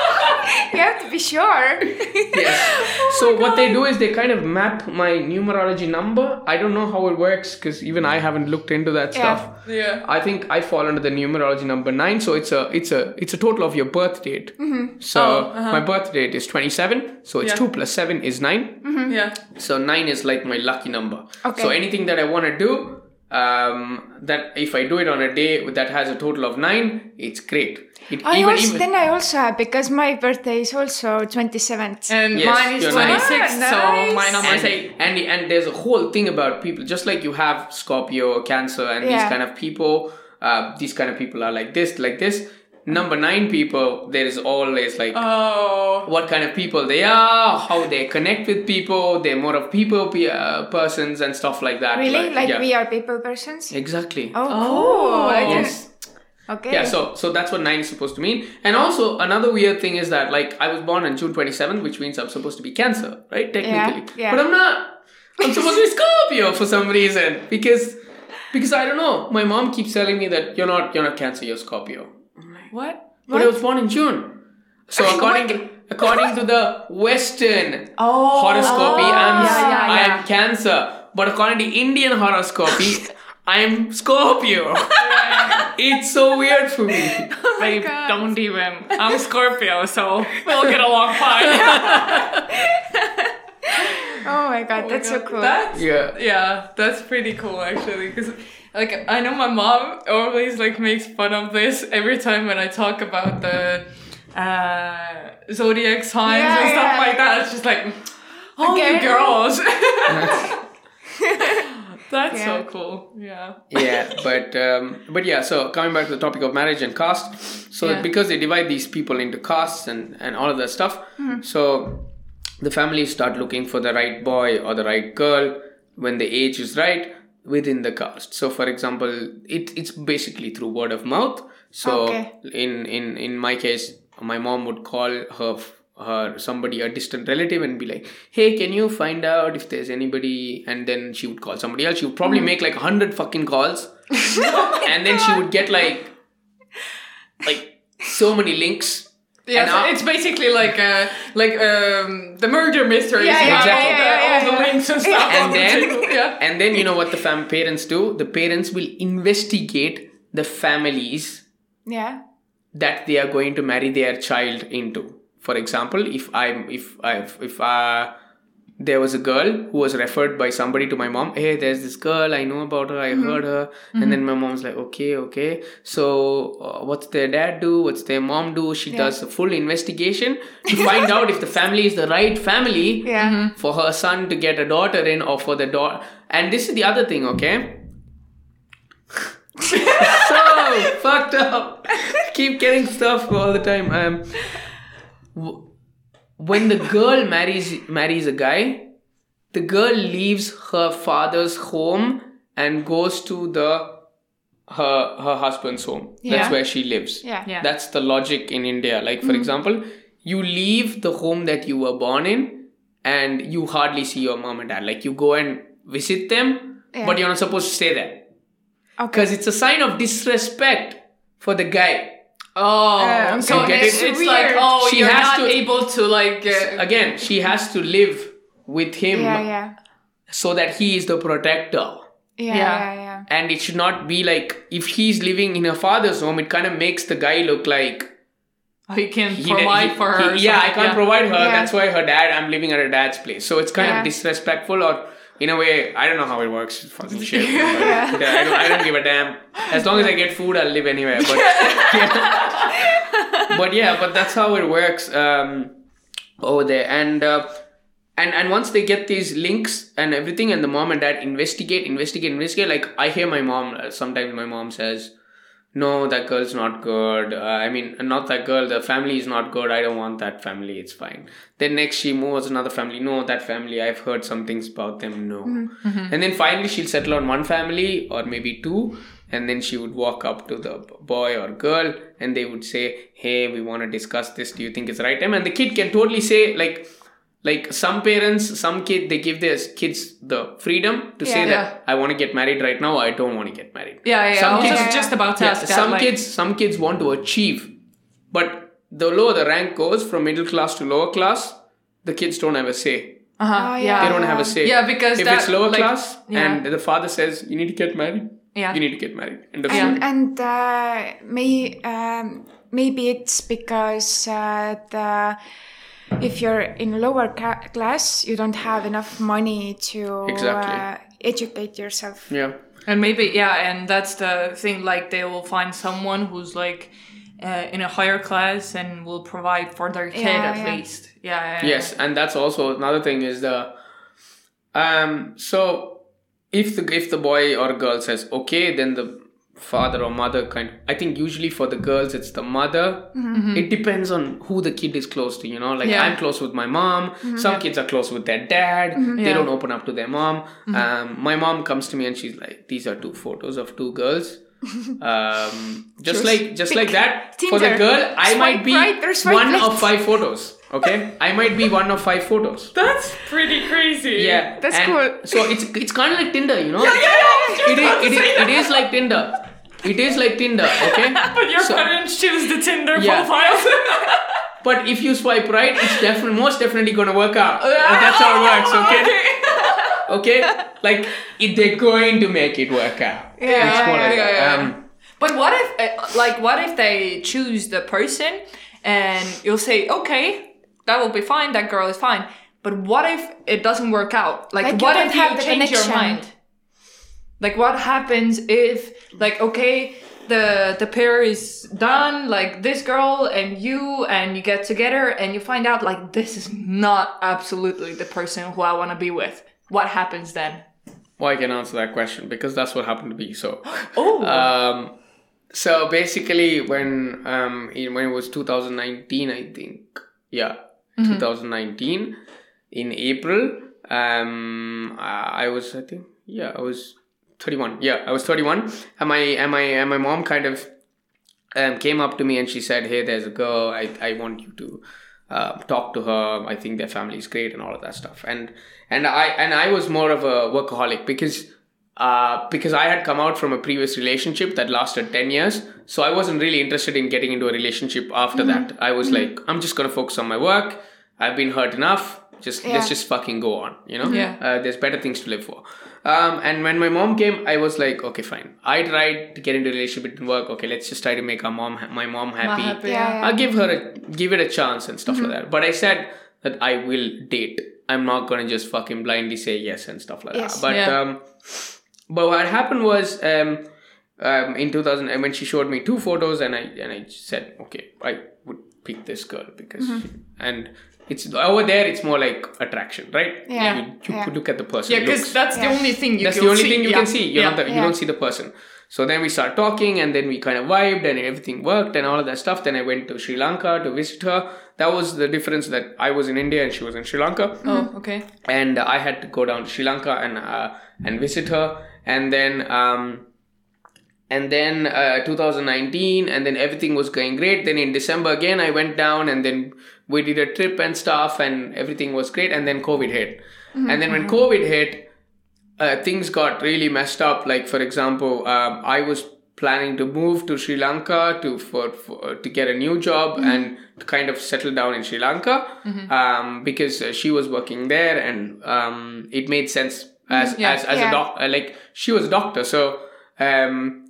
You have to be sure. Yes. so what they do is they kind of map my numerology number. I don't know how it works because even I haven't looked into that Yeah. stuff. Yeah. I think I fall under the numerology number nine, so it's a it's a it's a total of your birth date. Mhm. So Oh, uh-huh. my birth date is twenty seven, so it's Yeah. two plus seven is 9 Mhm. Yeah. So nine is like my lucky number. Okay. So anything that I want to do, um, that if I do it on a day that has a total of nine, it's great. It I even also, even then I also have because my birthday is also 27th. And Yes, mine is you're 26, nice. so Ah, my nice. number is and, 8. and and there's a whole thing about people just like you have scorpio cancer and these kind of people uh, these kind of people are like this like this number nine people there is always like Oh. what kind of people they are how they connect with people they're more of people pe- uh, persons and stuff like that Really? Like yeah. we are people persons? exactly Oh, Oh, cool. I yes Okay. yeah so so that's what nine is supposed to mean and also another weird thing is that like i was born on june 27th which means i'm supposed to be cancer right technically yeah, yeah. but i'm not i'm supposed to be scorpio for some reason because because i don't know my mom keeps telling me that you're not you're not cancer you're scorpio What? but i was born in june so according to according to the western Oh. horoscopy oh, i'm Yeah, yeah, i'm yeah. cancer but according to indian horoscopy i'm scorpio it's so weird for me oh Babe, God. don't even. I'm Scorpio, so we'll get along fine. Oh my god, oh that's so cool. That's, Yeah. yeah, that's pretty cool actually. Because, like, I know my mom always, like, makes fun of this every time when I talk about the uh, zodiac signs Yeah, and stuff yeah. like that. It's just like, oh, you Again? girls. that's so cool. Yeah. yeah but um, but yeah so coming back to the topic of marriage and caste so Yeah. because they divide these people into castes and and all of that stuff so the families start looking for the right boy or the right girl when the age is right within the caste so for example it, it's basically through word of mouth. So Okay. in in in my case my mom would call her her somebody a distant relative and be like hey can you find out if there's anybody? And then she would call somebody else. She would probably hmm. make like a hundred fucking calls. Oh and then she would get like like so many links. Yeah, And so it's basically like uh, like um, the murder mystery. Yeah, yeah, Exactly. all, the, yeah, all the links and stuff. on and the then table. yeah. and then you know what the fam- parents do the parents will investigate the families Yeah. that they are going to marry their child into for example if i'm if i if uh there was a girl who was referred by somebody to my mom. Hey there's this girl i know about her i heard her. And then my mom's like okay okay. So uh, what's their dad do? What's their mom do? She does a full investigation to find out if the family is the right family Yeah. for her son to get a daughter in or for the daughter. And this is the other thing okay? So fucked up. Keep getting stuff all the time. Um w- when the girl marries marries a guy the girl leaves her father's home and goes to the her her husband's home Yeah. that's where she lives Yeah. Yeah. that's the logic in India. Like, for mm. example, you leave the home that you were born in and you hardly see your mom and dad. Like, you go and visit them, Yeah. but you're not supposed to stay there. Okay. Because it's a sign of disrespect for the guy. Oh, Um, so get it's, it? it's like oh, She you're has not to- able to like. Uh, Again, she has to live with him Yeah, yeah. so that he is the protector. Yeah, Yeah. yeah, yeah. And it should not be like if he's living in her father's home, it kind of makes the guy look like he can he- provide he- for her. he- yeah, I can't provide her. Yeah. That's why her dad. I'm living at her dad's place. So it's kind Yeah. of disrespectful, or in a way, I don't know how it works. Fucking shit. But, yeah, I, don't, I don't give a damn. As long as I get food, I'll live anywhere. But yeah, but, yeah, but that's how it works um, over there. And uh, and and once they get these links and everything, and the mom and dad investigate, investigate, investigate. Like I hear my mom. uh, Sometimes my mom says no, that girl's not good. Uh, I mean, not that girl. The family is not good. I don't want that family. It's fine. Then next she moves another family. No, that family. I've heard some things about them. No. And then finally she'll settle on one family or maybe two. And then she would walk up to the boy or girl and they would say, Hey, we want to discuss this. Do you think it's the right time? And the kid can totally say, like, like some parents, some kid, they give their kids the freedom to say Yeah. that I want to get married right now. Or I don't want to get married. Yeah, yeah. Some kids- just, just about to Yeah, ask that. some like, kids some kids want to achieve but the lower the rank goes from middle class to lower class the kids don't have a say Uh-huh, Oh, yeah. yeah. they don't have a say Yeah, because if that, it's lower like, class yeah. and the father says you need to get married Yeah. you need to get married end of And, story. and uh, may, um, maybe it's because uh, the if you're in lower ca- class, you don't have enough money to Exactly. uh, educate yourself. yeah And maybe yeah, and that's the thing. Like they will find someone who's like uh, in a higher class and will provide for their kid Yeah, at yeah. least. Yeah. yeah, yes and that's also another thing is the um so if the if the boy or girl says okay then the father or mother kind. I think usually for the girls it's the mother. It depends on who the kid is close to you know? Like Yeah. i'm close with my mom. Some kids are close with their dad. They Yeah. don't open up to their mom. Um, my mom comes to me and she's like these are two photos of two girls. Um, just like just like that for the girl i Swipe might be right one of five photos okay i might be one of five photos That's pretty crazy. yeah, That's and cool. So it's it's kind of like Tinder, you know. Yeah, yeah, yeah. I was just It about is, to it, say is, that. it is like Tinder. It is like Tinder, okay? But your So- parents choose the Tinder Yeah. profiles. But if you swipe right, it's definitely most definitely gonna work out. And that's how it works, okay? Okay, like it, they're going to make it work out. Yeah, It's yeah, like yeah, yeah. Um, But what if, uh, like, what if they choose the person and you'll say, okay, that will be fine, that girl is fine. But what if it doesn't work out? Like, Like, what don't if you have the change your mind? Like, what happens if, like, okay, the the pair is done, like this girl and you, and you get together, and you find out, like, this is not absolutely the person who I want to be with. What happens then? well, I can answer that question because that's what happened to me. So, Oh, um, so basically, when um, when it was 2019, I think, yeah, 2019 in April, um, I I was I think yeah I was 31. Yeah, I was 31, and my and my and my mom kind of um, came up to me and she said, "Hey, there's a girl. I I want you to." Uh, talk to her. I think their family is great and all of that stuff. And and I and I was more of a workaholic because uh, because I had come out from a previous relationship that lasted 10 years. So I wasn't really interested in getting into a relationship after that. I was like, I'm just going to focus on my work. I've been hurt enough. Just Yeah. let's just fucking go on, you know? Yeah. Uh, there's better things to live for. Um, and when my mom came, I was like, okay, fine. I tried to get into a relationship, it didn't work. Okay, let's just try to make our mom, my mom happy. happy. Yeah, yeah. I'll give her a give it a chance and stuff like that. But I said that I will date. I'm not gonna just fucking blindly say yes and stuff like Yes. that. But Yeah. um, but what happened was um, um, in 2000 and when she showed me two photos and I and I said okay I would pick this girl because she, and it's over there it's more like attraction right Yeah. you, you Yeah. could look at the person Yeah, because looks. that's the only thing you That's can the only see. thing you yeah. can see. You're yeah. not the, you Yeah. don't see the person. So then we start talking, and then we kind of vibed, and everything worked, and all of that stuff. Then I went to Sri Lanka to visit her. That was the difference that I was in India and she was in Sri Lanka, Oh, okay. and I had to go down to Sri Lanka and uh, and visit her, and then. Um, and then uh, 2019 and then everything was going great. Then in december again i went down and then we did a trip and stuff and everything was great. And then covid hit. And then when covid hit uh, things got really messed up. Like for example um, i was planning to move to sri lanka to for, for to get a new job and to kind of settle down in sri lanka um, because uh, she was working there and um, it made sense as Yeah. as, as Yeah. a doc uh, like she was a doctor so um,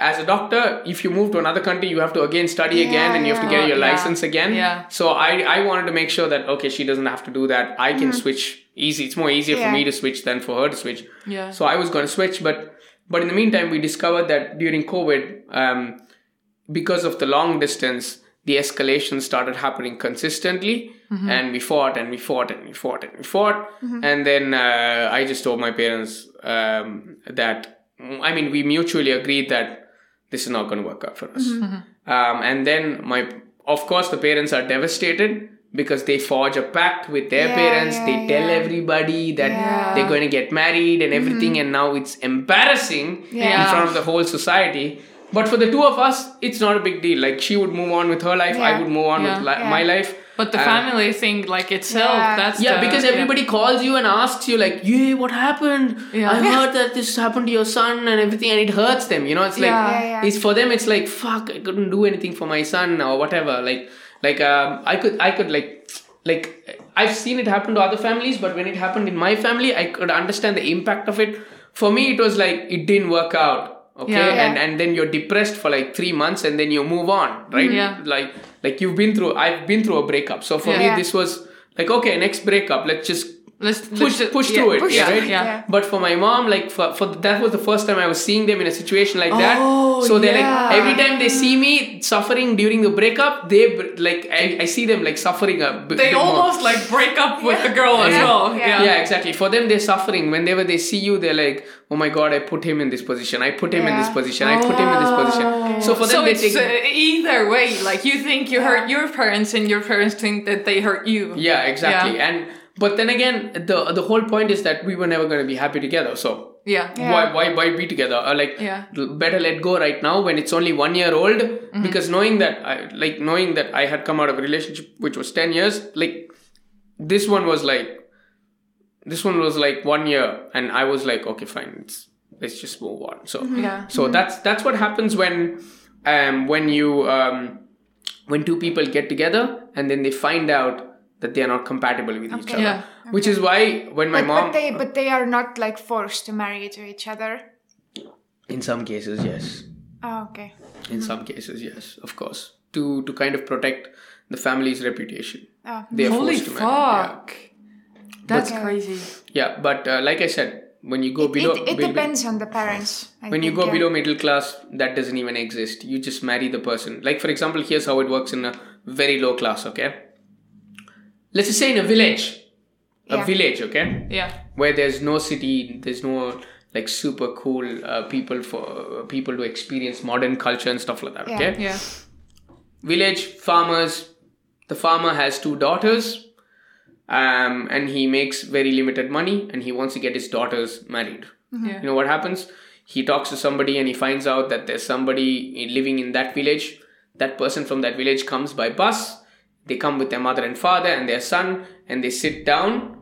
as a doctor, if you move to another country, you have to again study again and you have to get your Yeah. license again. Yeah. So I, I wanted to make sure that, okay, she doesn't have to do that. I can switch easy. It's more easier for me to switch than for her to switch. Yeah. So I was going to switch, but but in the meantime, we discovered that during COVID, um, because of the long distance, the escalation started happening consistently, and we fought and we fought and we fought and we fought, and then uh, I just told my parents um, that I mean we mutually agreed that this is not going to work out for us, um, and then my of course the parents are devastated. Because they forge a pact with their Yeah, parents, yeah, they tell yeah. everybody that Yeah. they're going to get married and everything, and now it's embarrassing in front of the whole society. But for the two of us, it's not a big deal. Like she would move on with her life, I would move on Yeah. with li- Yeah. my life. But the Uh, family thing, like itself, Yeah. that's Yeah, the- because everybody calls you and asks you like, "Yeah, what happened? Yeah. I heard that this happened to your son and everything," and it hurts them. You know, it's like Yeah. Yeah, yeah. it's for them. It's like, "Fuck, I couldn't do anything for my son or whatever." Like, like um, I could, I could like, like I've seen it happen to other families, but when it happened in my family, I could understand the impact of it. For me, it was like it didn't work out. Okay, Yeah. Yeah. and and then you're depressed for like three months, and then you move on, right? Yeah. Like like you've been through. I've been through a breakup, so for me, this was like okay, next breakup. Let's just let's push let's- push yeah, through it, push yeah, through right? it, Yeah. Yeah. But for my mom, like for, for that was the first time I was seeing them in a situation like that. Oh, so they're yeah. like every time they see me suffering during the breakup, they like I, I see them like suffering a b- They bit more. almost like break up with the girl as well. Yeah. Yeah. Yeah, exactly. For them, they're suffering. Whenever they see you, they're like, "Oh my god, I put him in this position. I put him in this Yeah. position. I put him in this position." So for them, So they it's take. uh, either way. Like you think you hurt your parents, and your parents think that they hurt you. yeah, exactly. Yeah. And but then again, the the whole point is that we were never going to be happy together. So Yeah. Yeah. why why why be together or like Yeah. better let go right now when it's only one year old Mm-hmm. because knowing that i like knowing that i had come out of a relationship which was 10 years like this one was like this one was like one year and i was like okay fine it's, let's just move on so Yeah. so that's that's what happens when um when you um when two people get together and then they find out that they are not compatible with each other Yeah. which is why when my but, mom but they but they are not like forced to marry to each other. in some cases yes Oh, okay. in some cases yes of course to to kind of protect the family's reputation Oh. they are Holy forced to marry. fuck. That's But- crazy. yeah, yeah but uh, like i said when you go It, below it, it be- depends on the parents. I when you go yeah. below middle class that doesn't even exist you just marry the person like for example here's how it works in a very low class okay let's just say in a village a Yeah. village okay Yeah. where there's no city there's no like super cool uh, people for uh, people to experience modern culture and stuff like that Yeah. okay Yeah. village farmers the farmer has two daughters um, and he makes very limited money and he wants to get his daughters married Yeah. you know what happens he talks to somebody and he finds out that there's somebody living in that village that person from that village comes by bus they come with their mother and father and their son and they sit down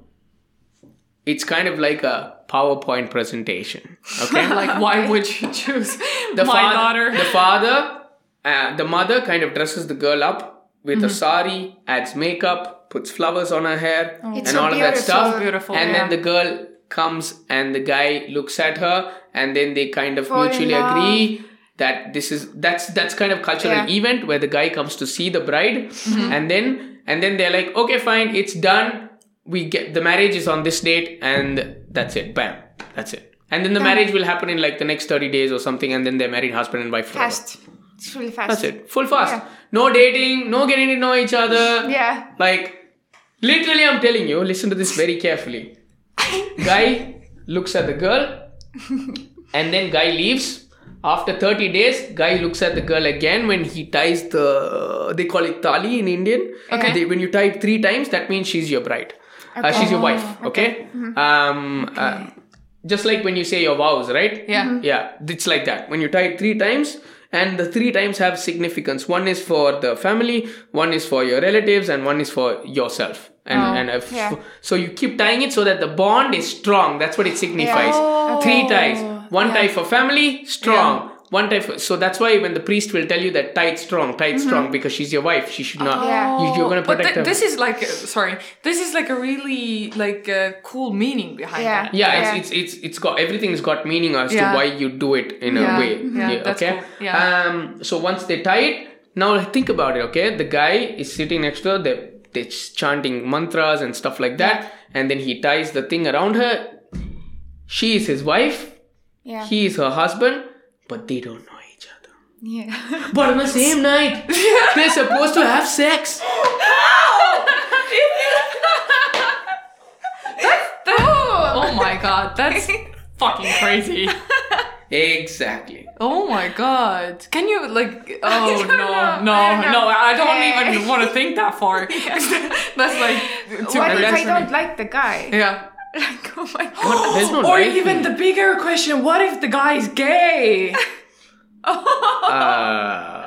it's kind of like a PowerPoint presentation. Okay, Like, why would you choose the my father, daughter? the father, uh, the mother kind of dresses the girl up with Mm-hmm. a sari, adds makeup, puts flowers on her hair, It's and so all of that beautiful. stuff. So beautiful, And yeah. then the girl comes and the guy looks at her, and then they kind of Fall mutually agree that this is that's that's kind of cultural Yeah. event where the guy comes to see the bride, Mm-hmm. and then and then they're like, okay, fine, it's done. We get the marriage is on this date, and that's it. Bam, that's it. And then the marriage will happen in like the next 30 days or something, and then they're married husband and wife forever. Fast. It's really fast. That's it. Full fast. Yeah. No dating, no getting to know each other. Yeah. Like, literally, I'm telling you, listen to this very carefully. Guy looks at the girl, and then guy leaves. After 30 days, guy looks at the girl again when he ties the, they call it tali in Indian. Okay. They, when you tie it three times, that means she's your bride. Uh, she's your wife, okay? Um, uh, just like when you say your vows, right? Yeah. Yeah, it's like that. When you tie it three times, and the three times have significance. One is for the family, one is for your relatives, and one is for yourself. And Oh, and yeah. so you keep tying it so that the bond is strong. That's what it signifies. Oh. Three ties. One tie for family, strong. One tie for, so that's why when the priest will tell you that tie it strong, tie it strong because she's your wife. She should not. Yeah. You, you're gonna But protect th- her. this is like, uh, sorry, this is like a really like uh, cool meaning behind Yeah. that. yeah, Yeah. It's, it's it's it's got everything's got meaning as Yeah. to why you do it in Yeah. a way. Yeah, that's okay. cool. Yeah. Um. So once they tie it, now think about it. Okay, the guy is sitting next to her. They they're chanting mantras and stuff like that, and then he ties the thing around her. She is his wife. Yeah. He is her husband, but they don't know each other. yeah. But on the same night, they're supposed to have sex. Oh my god, that's fucking crazy. Exactly. Oh my god. Can you like oh no, don't know. no, I don't no. I don't Yeah. even want to think that far. That's like too What if I don't like the guy? Yeah. Like, oh my god. What? No Or right even the bigger question, what if the guy is gay? Uh,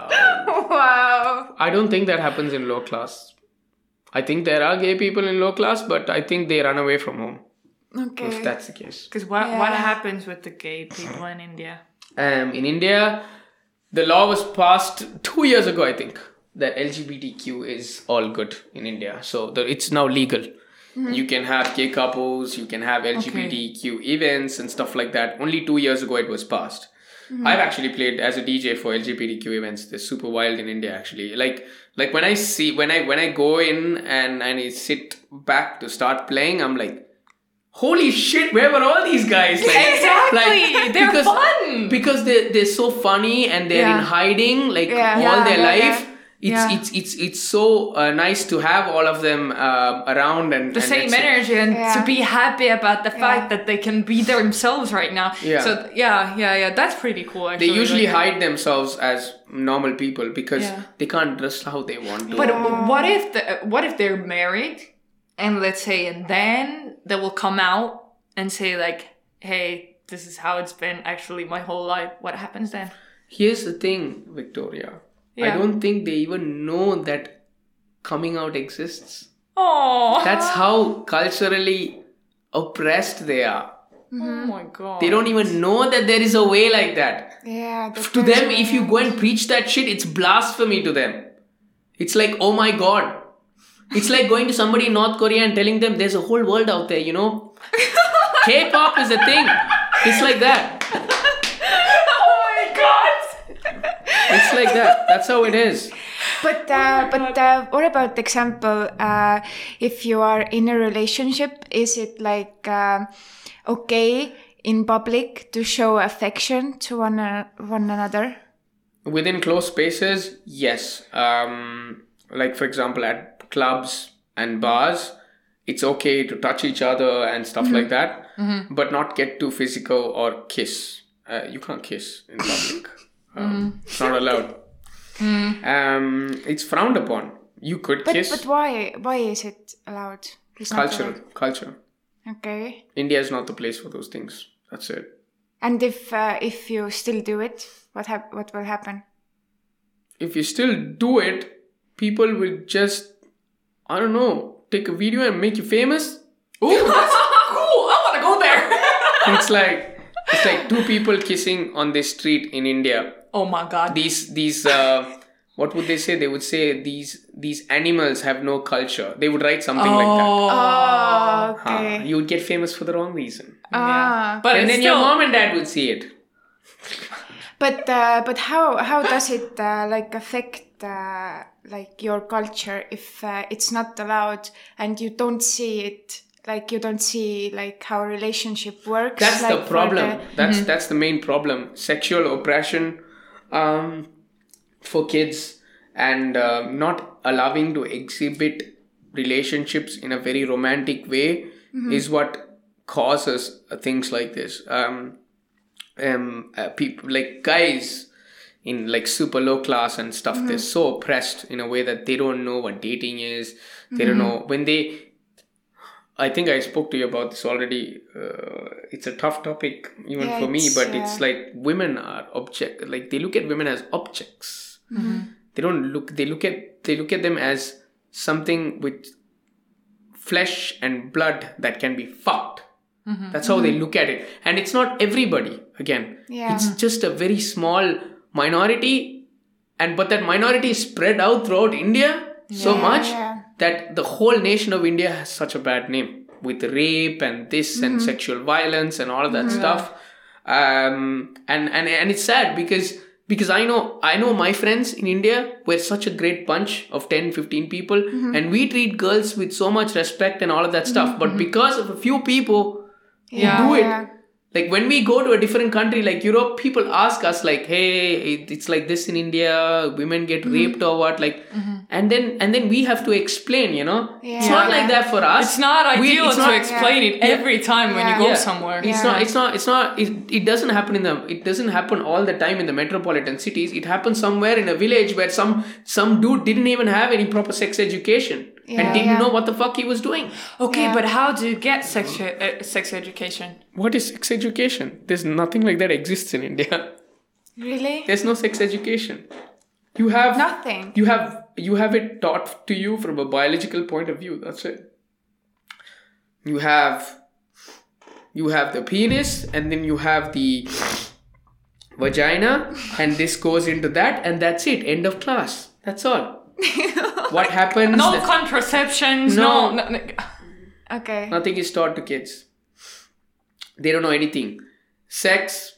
Wow. I don't think that happens in low class. I think there are gay people in low class, but I think they run away from home. Okay. If that's the case. Because what what happens with the gay people in India? Um, in India, the law was passed two years ago, I think, that LGBTQ is all good in India. So the, it's now legal. Mm-hmm. You can have gay couples, you can have LGBTQ events and stuff like that. Only two years ago it was passed. Mm-hmm. I've actually played as a DJ for LGBTQ events. They're super wild in India actually. Like like when I see when I when I go in and and I sit back to start playing, I'm like, holy shit, where were all these guys? Like, Exactly, they're because, fun. because they they're so funny and they're in hiding like Yeah. all Yeah, their yeah, life. Yeah. It's, Yeah. it's it's it's so uh, nice to have all of them uh, around and the and same energy and Yeah. to be happy about the fact that they can be themselves right now. Yeah. So yeah, yeah, yeah. That's pretty cool. They usually Like- hide themselves as normal people because Yeah. they can't dress how they want to. But what if the what if they're married, and let's say, and then they will come out and say like, "Hey, this is how it's been actually my whole life." What happens then? Here's the thing, Victoria. I don't think they even know that coming out exists. Oh, That's how culturally oppressed they are. oh my god. They don't even know that there is a way like that. Yeah. to was them, if you go and preach that shit, it's blasphemy to them. It's like, oh my god. It's like going to somebody in North Korea and telling them there's a whole world out there, you know? K pop is a thing. It's like that. Oh my god. It's like that. That's how it is. But uh, but uh, what about the example? Uh, if you are in a relationship, is it like um okay in public to show affection to one uh, one another? Within closed spaces, yes. Um, like, for example, at clubs and bars, it's okay to touch each other and stuff like that, but not get too physical or kiss. Uh, you can't kiss in public. Um, It's not allowed. Um, it's frowned upon. You could But kiss. but why why is it allowed? It's not culture, culture. Okay. India is not the place for those things. That's it. And if uh, if you still do it, what hap- what will happen? If you still do it, people will just, I don't know, take a video and make you famous. Ooh, that's cool. I want to go there. it's like it's like two people kissing on the street in India. Oh my god. These these uh, what would they say? They would say these these animals have no culture. They would write something like that. Oh. Oh, Huh. okay. You would get famous for the wrong reason. Ah. But and then still, your mom and dad would see it. But uh, but how how does it uh, like affect uh, like your culture if uh, it's not allowed and you don't see it like you don't see like how a relationship works? That's like, the problem. the- That's that's the main problem. Sexual oppression um, for kids and um not allowing to exhibit relationships in a very romantic way is what causes uh, things like this. Um, um, uh, people like guys in like super low class and stuff they're so oppressed in a way that they don't know what dating is they don't know when they i think i spoke to you about this already. Uh, it's a tough topic even Yeah, for me but it's uh, like women are object like they look at women as objects. They don't look they look at they look at them as something with flesh and blood that can be fucked. That's how they look at it. And it's not everybody again. Yeah. it's just a very small minority and but that minority is spread out throughout india so much yeah. That the whole nation of india has such a bad name with rape and this Mm-hmm. and sexual violence and all of that stuff um and and and it's sad because because i know i know my friends in india we're such a great bunch of 10 15 people Mm-hmm. and we treat girls with so much respect and all of that stuff but because of a few people Yeah. do it yeah. Like when we go to a different country like europe people ask us like hey it's like this in india women get Mm-hmm. raped or what like and then and then we have to explain you know yeah. it's Yeah. not like that for us It's not We- ideal it's to not- explain it every time when you Yeah. go Yeah. somewhere. it's Yeah. not it's not it's not it, it doesn't happen in the it doesn't happen all the time in the metropolitan cities it happens somewhere in a village where some some dude didn't even have any proper sex education and didn't yeah. know what the fuck he was doing Okay, Yeah. but how do you get sex uh, sex education? what is sex education there's nothing like that exists in india Really? there's no sex education you have Nothing. you have you have it taught to you from a biological point of view that's it you have you have the penis and then you have the vagina and this goes into that and that's it end of class that's all what happens No the- contraceptions. No. No. no, no. Okay. nothing is taught to kids they don't know anything sex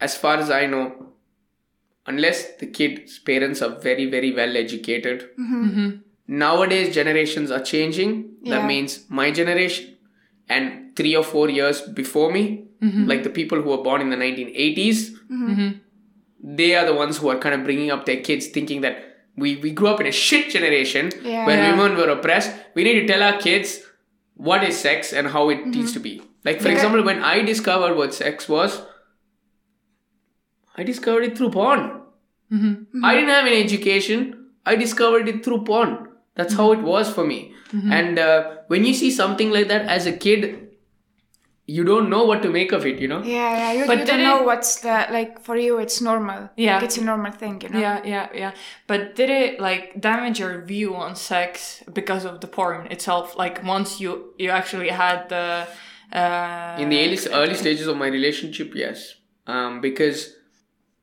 as far as i know unless the kid's parents are very very well educated mm-hmm. Mm-hmm. nowadays generations are changing that means my generation and three or four years before me mm-hmm. like the people who were born in the 1980s they are the ones who are kind of bringing up their kids thinking that we, we grew up in a shit generation Yeah. where Yeah. women were oppressed. We need to tell our kids what is sex and how it mm-hmm. needs to be. Like for Yeah. example when i discovered what sex was i discovered it through porn. Mm-hmm. I didn't have any education. I discovered it through porn. That's how it was for me. Mm-hmm. And uh, when you see something like that as a kid you don't know what to make of it you know Yeah, yeah. You, But you did don't know it- what's the like for you. It's normal. Yeah. Like, it's a normal thing, you know. Yeah, yeah, yeah. But did it like damage your view on sex because of the porn itself? Like once you you actually had the uh in the early, early stages of my relationship yes um, because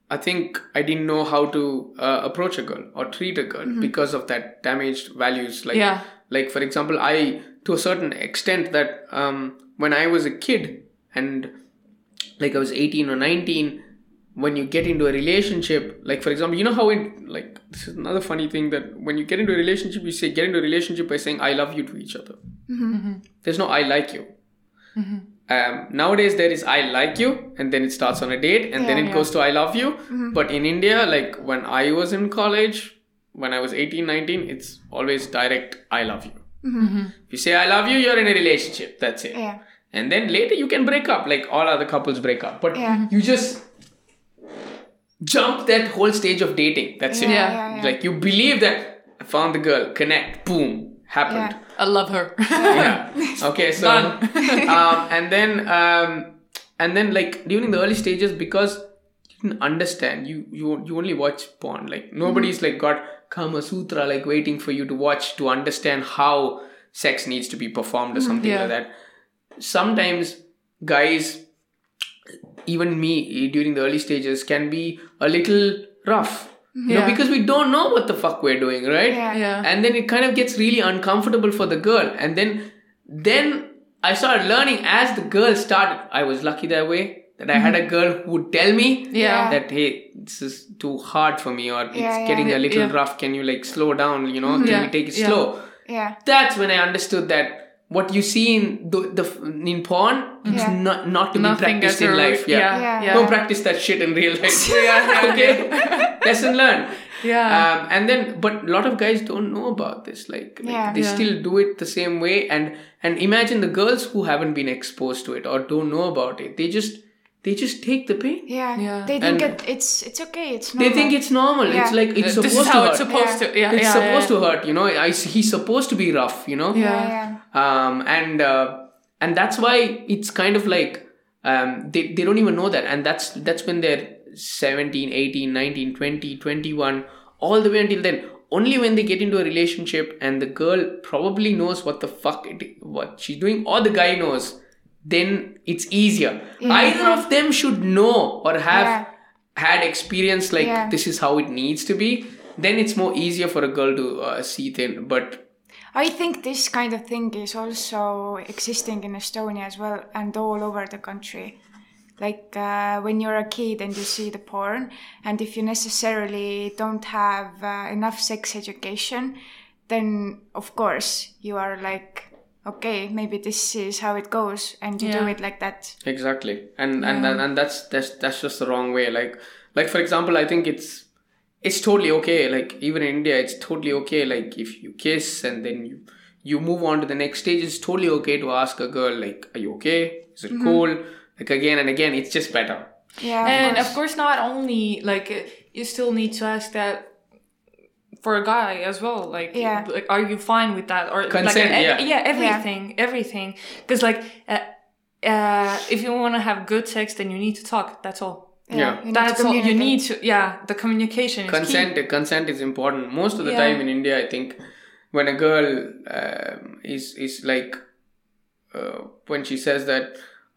i think i didn't know how to uh, approach a girl or treat a girl because of that damaged values like Yeah. like for example i to a certain extent that um, when i was a kid and like i was 18 or 19 when you get into a relationship like for example you know how it like this is another funny thing that when you get into a relationship you say get into a relationship by saying i love you to each other. There's no i like you. Um, nowadays there is i like you and then it starts on a date and then it yeah. goes to i love you. But in india like when i was in college when i was 18 19 it's always direct i love you if you say i love you you're in a relationship that's it Yeah. and then later you can break up like all other couples break up but Yeah. you just jump that whole stage of dating that's it Yeah, Yeah. yeah, yeah. like you believe that i found the girl connect boom happened Yeah. I love her. yeah. Okay, so Done. um, and then um, and then like during the early stages because you didn't understand you you you only watch porn like nobody's like got Kama Sutra like waiting for you to watch to understand how sex needs to be performed or mm, something Yeah. like that. Sometimes guys even me during the early stages can be a little rough. You know, because we don't know what the fuck we're doing, right? Yeah. Yeah. And then it kind of gets really uncomfortable for the girl. And then then I started learning as the girl started. I was lucky that way that I had a girl who would tell me Yeah. that hey, this is too hard for me or it's Yeah, yeah. getting a little rough. Can you like slow down? You know, can Yeah, we take it yeah. slow? Yeah. That's when I understood that what you see in the, the in porn, it's Yeah. not not to Nothing be practiced in life. Yeah. Yeah. yeah. Don't practice that shit in real life. okay. Lesson learned. Yeah. Um, and then, but a lot of guys don't know about this. Like, like, Yeah. they Yeah. still do it the same way. And and imagine the girls who haven't been exposed to it or don't know about it. They just they just take the pain. Yeah. Yeah. They think it, it's it's okay. It's They normal. think it's normal. It's like it's this supposed is how to it's hurt. supposed Yeah. to. Yeah, it's yeah, supposed yeah. to hurt. You know, I, he's supposed to be rough. You know. Yeah. yeah. um, and uh, and that's why it's kind of like um, they, they don't even know that and that's that's when they're 17 18 19 20 21 all the way until then only when they get into a relationship and the girl probably knows what the fuck it, what she's doing or the guy knows then it's easier either of them should know or have Yeah. had experience like Yeah. this is how it needs to be then it's more easier for a girl to uh, see thin but I think this kind of thing is also existing in Estonia as well and all over the country. Like uh, when you're a kid and you see the porn, and if you necessarily don't have uh, enough sex education, then of course you are like, okay, maybe this is how it goes, and you do it like that. exactly. And and and, and that's that's that's just the wrong way. Like like for example i think it's it's totally okay. Like even in india it's totally okay. Like if you kiss and then you you move on to the next stage it's totally okay to ask a girl like are you okay? Is it cool? Like again and again it's just better. Yeah, and of of course not only like uh, you still need to ask that for a guy as well like Yeah. like are you fine with that or Consent, like, yeah. yeah everything everything because like uh, uh, if you want to have good sex then you need to talk that's all Yeah. you need to that's all you need to yeah the communication is consent consent is important most of the Yeah. time in india i think when a girl um, is is like uh, when she says that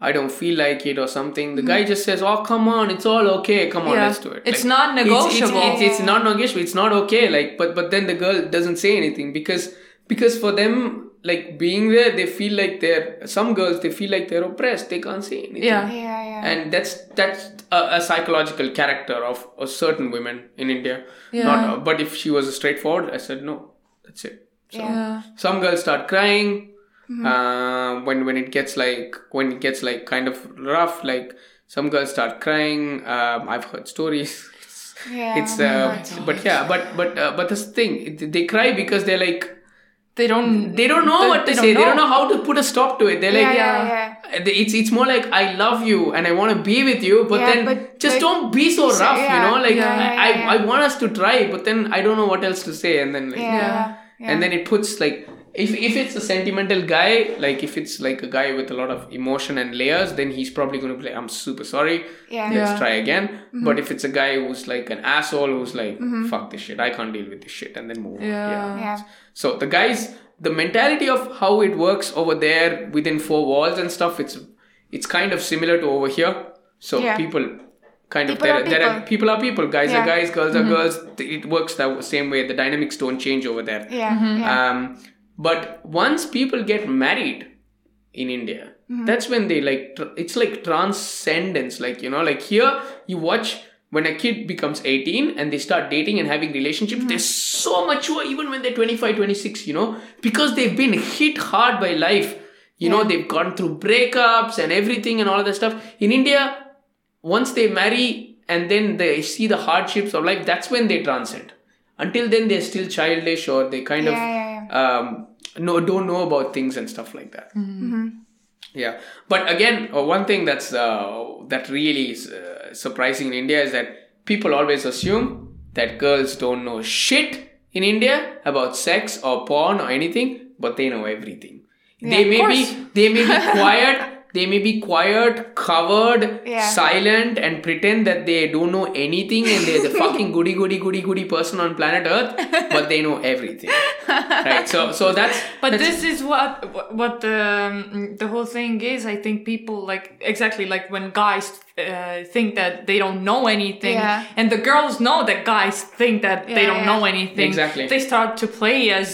i don't feel like it or something the hmm. guy just says oh come on it's all okay come on Yeah. let's do it It's Like, not negotiable. it's, it's, it's not negotiable it's not okay like but but then the girl doesn't say anything because because for them like being there they feel like they're some girls they feel like they're oppressed they can't say anything yeah Yeah, yeah. and that's that's a, a psychological character of, a certain women in India. Yeah. Not, but if she was straightforward, I said no. That's it. So yeah some girls start crying uh, when when it gets like when it gets like kind of rough. Like some girls start crying. Um, I've heard stories. yeah. It's uh, but yeah, but but uh, but this thing they cry because they're like they don't they don't know They- what to they say. don't They don't know. know how to put a stop to it. They're yeah, like yeah, yeah. yeah. it's it's more like I love you and I want to be with you, but Yeah, then but, just like, don't be so so- rough, yeah, you know. Like yeah, I, yeah, I. I want us to try, but then I don't know what else to say, and then like, Yeah, yeah, yeah. and then it puts like if if it's a sentimental guy, like if it's like a guy with a lot of emotion and layers, then he's probably going to be like, I'm super sorry, Yeah. let's Yeah. try again. Mm-hmm. But if it's a guy who's like an asshole who's like, fuck this shit, I can't deal with this shit, and then move. on. Yeah. yeah. So the guys, the mentality of how it works over there within four walls and stuff, it's it's kind of similar to over here. So Yeah. people kind of there, are there are people. people are people, guys Yeah. are guys, girls are girls. It works that same way. The dynamics don't change over there. Yeah, yeah. Um, but once people get married in India, Mm-hmm. that's when they like tr- it's like transcendence. Like you know, like here you watch when a kid becomes 18 and they start dating and having relationships they're so mature even when they're 25 26 you know because they've been hit hard by life. You know they've gone through breakups and everything and all of that stuff. In india once they marry and then they see the hardships of life that's when they transcend. Until then they're still childish or they kind Yeah, of yeah, um no don't know about things and stuff like that. Yeah. But again uh, one thing that's uh, that really is uh, surprising in india is that people always assume that girls don't know shit in india about sex or porn or anything but they know everything. They may be they may be quiet they may be quiet, covered, Yeah. silent, and pretend that they don't know anything and they're the fucking goody goody goody goody person on planet Earth, but they know everything. Right. So so that's But that's- this is what what- the the whole thing is. I think people like exactly like when guys uh, think that they don't know anything, Yeah. and the girls know that guys think that they don't yeah. know anything. Exactly. They start to play as,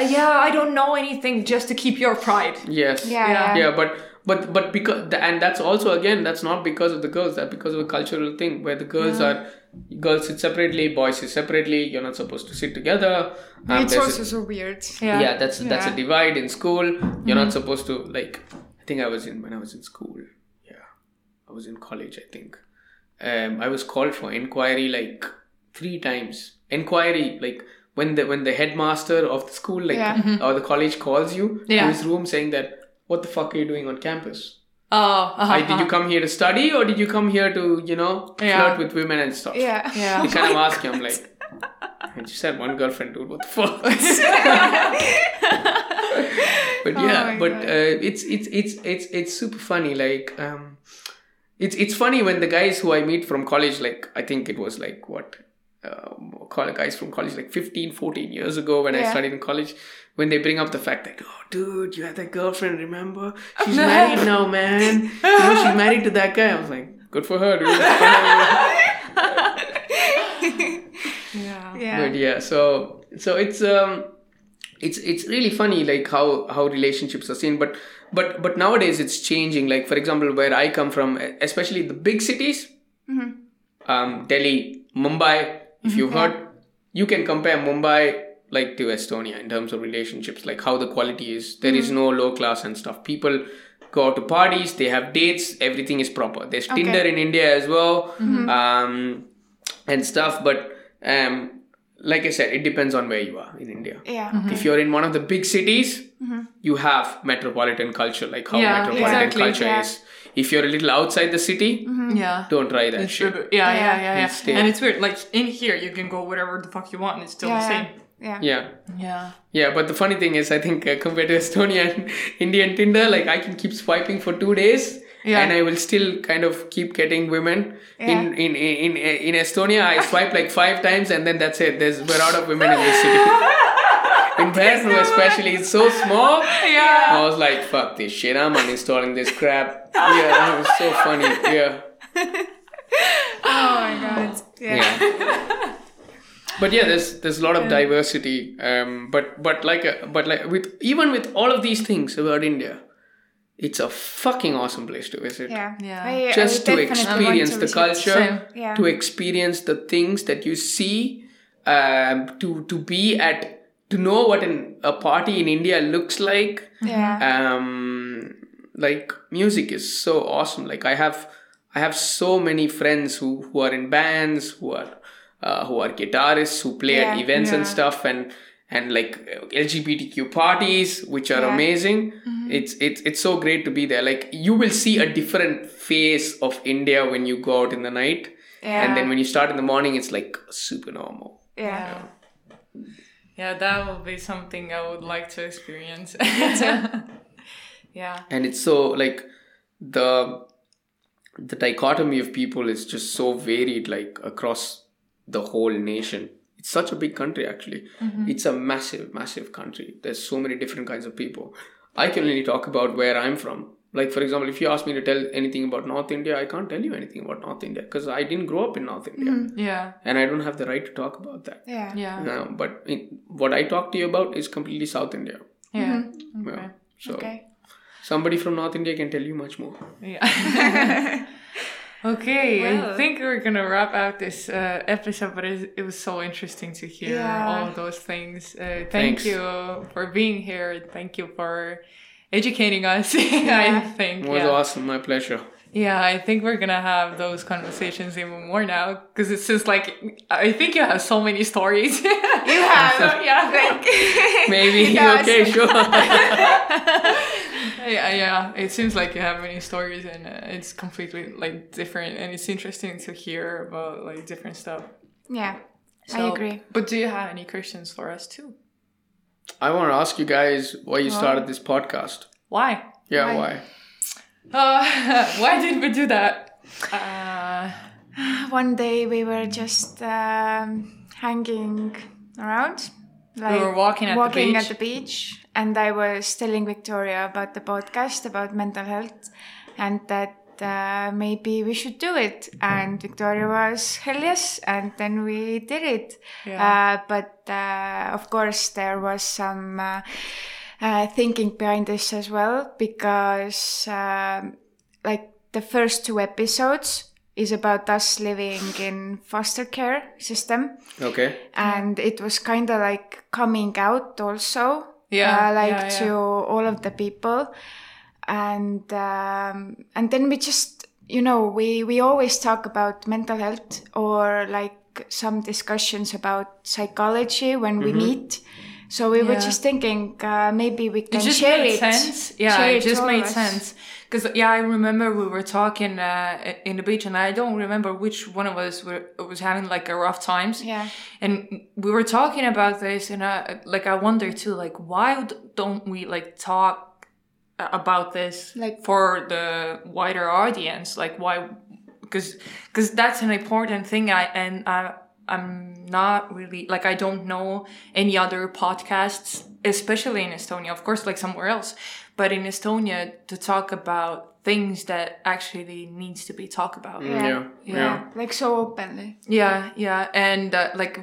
uh, yeah, I don't know anything, just to keep your pride. yes. Yeah, Yeah. yeah. yeah but but but because and that's also again that's not because of the girls that's because of a cultural thing where the girls are girls sit separately boys sit separately you're not supposed to sit together Um, it's there's a- also so weird. Yeah. yeah that's that's a Yeah. divide in school you're not supposed to like i think i was in when i was in school yeah i was in college i think um i was called for inquiry like three times inquiry like when the when the headmaster of the school like Yeah. or the college calls you Yeah. to his room saying that what the fuck are you doing on campus Oh, uh-huh, like, did you come here to study or did you come here to you know Yeah. flirt with women and stuff Yeah. Yeah. they kind of ask you i'm like I just had one girlfriend, dude. What the fuck? but yeah, my but uh, it's it's it's it's it's super funny. Like, um, it's it's funny when the guys who I meet from college, like I think it was like what, call guys from college like 15, 14 years ago when I Yeah. studied in college. When they bring up the fact that, oh, dude, you had that girlfriend, remember? She's married now, man. You know, she's married to that guy. I was like, good for her, dude. yeah. Yeah. but yeah so so it's um it's it's really funny like how how relationships are seen but but but nowadays it's changing like for example where i come from especially the big cities um delhi mumbai if you've heard you can compare mumbai like to estonia in terms of relationships like how the quality is There is hmm. no low class and stuff people go out to parties they have dates everything is proper there's tinder in india as well mm-hmm. um and stuff but um like i said it depends on where you are in india Yeah. if mm-hmm. you're in one of the big cities mm-hmm. you have metropolitan culture like how Yeah, metropolitan exactly, culture yeah. is if you're a little outside the city Yeah. don't try that It's shit true. Yeah, yeah, yeah, yeah. Stay. And it's weird. Like in here, you can go whatever the fuck you want. and It's still the Yeah. same. Yeah. yeah Yeah. yeah but the funny thing is i think uh, compared to estonia and indian tinder like i can keep swiping for two days Yeah. and i will still kind of keep getting women in, Yeah. in in in estonia i swipe like five times and then that's it there's we're out of women in this city in Pärnu especially it's so small Yeah. I was like, fuck this shit, I'm uninstalling this crap. Yeah, that was so funny. Yeah. Oh my god. Yeah. Yeah. But yeah, there's there's a lot of diversity. Um but but like uh, but like with even with all of these things about India, it's a fucking awesome place to visit. Yeah. Yeah. I- I Just to experience to the culture, Same. Yeah. to experience the things that you see, um, to to be at to know what an, a party in India looks like. Yeah. um like music is so awesome like i have i have so many friends who who are in bands who are uh, who are guitarists who play at Yeah, events and stuff and and like uh, lgbtq parties which are Yeah. amazing it's it's it's so great to be there like you will see a different face of india when you go out in the night Yeah. and then when you start in the morning it's like super normal yeah. Yeah, that would be something I would like to experience. yeah. and it's so like the the dichotomy of people is just so varied like across the whole nation it's such a big country actually mm-hmm. it's a massive massive country there's so many different kinds of people i can only talk about where i'm from like for example if you ask me to tell anything about north india i can't tell you anything about north india because i didn't grow up in north india mm-hmm. Yeah. and i don't have the right to talk about that Yeah. Yeah. No, but in, what i talk to you about is completely south india Yeah. Mm-hmm. Yeah. so Okay. somebody from north india can tell you much more Yeah. okay, I think we're gonna wrap out this uh, episode, but it, it was so interesting to hear Yeah. all of those things. Uh, thank Thanks. you for being here. Thank you for educating us. I think. it was yeah. awesome my pleasure Yeah, I think we're gonna have those conversations even more now because it's just like I think you have so many stories. You have. So, yeah. Like, Maybe. Yes. Okay, sure. Yeah, yeah. It seems like you have many stories, and uh, it's completely like different, and it's interesting to hear about like different stuff. yeah. I agree. But do you have any questions for us too? I want to ask you guys why you started this podcast. Why? Yeah, Why? why? Uh, why did we do that? Uh, One day we were just um, hanging around. Like were walking at the beach. at the beach, and I was telling Victoria about the podcast about mental health, and that uh, maybe we should do it. And Victoria was hell yes, and then we did it. Yeah. Uh, but uh, of course, there was some uh, uh, thinking behind this as well, because um, like the first two episodes is about us living in foster care system Okay. and it was kind of like coming out also Yeah, uh, like yeah, to yeah. all of the people and um, and then we just you know we we always talk about mental health or like some discussions about psychology when we meet so we were just thinking uh, maybe we can it just share made it sense. Yeah, share it just all of made us. sense. Because yeah, I remember we were talking uh, in the beach, and I don't remember which one of us were, was having like a rough times. Yeah. And we were talking about this, and I, like I wonder too, like why don't we like talk uh, about this Like- for the wider audience? Like why? Because because that's an important thing. I and I. I'm not really like I don't know any other podcasts, especially in Estonia. Of course, like somewhere else, but in Estonia to talk about things that actually needs to be talked about. yeah. Yeah. yeah like so openly Yeah, yeah, and uh, like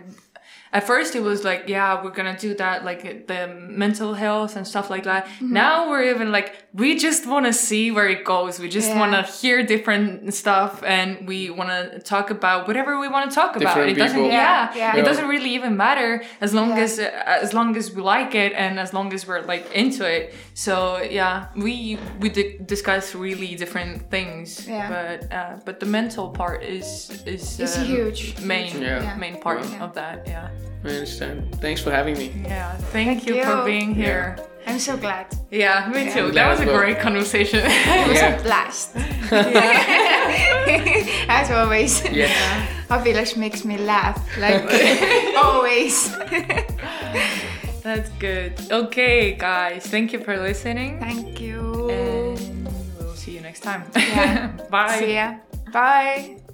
at first it was like, yeah, we're gonna do that, like the mental health and stuff like that. Mm-hmm. Now we're even like, we just want to see where it goes. We just Yeah. want to hear different stuff, and we want to talk about whatever we want to talk about. Different It doesn't, yeah, Yeah, yeah. it doesn't really even matter as long Yeah. as uh, as long as we like it and as long as we're like into it. So yeah, we we di- discuss really different things. Yeah. But uh, but the mental part is is It's um, huge. main Yeah. Yeah. main part Yeah. of that. Yeah. I understand. Thanks for having me. Yeah. Thank, Thank you, you. for being here. i'm so glad Yeah, me too. Glad That was a well. great conversation. it was Yeah. a blast as always Yeah. Avilash makes me laugh, like always. That's good. Okay, guys. Thank you for listening. Thank you. And we'll see you next time. Yeah. Bye. See ya. Bye.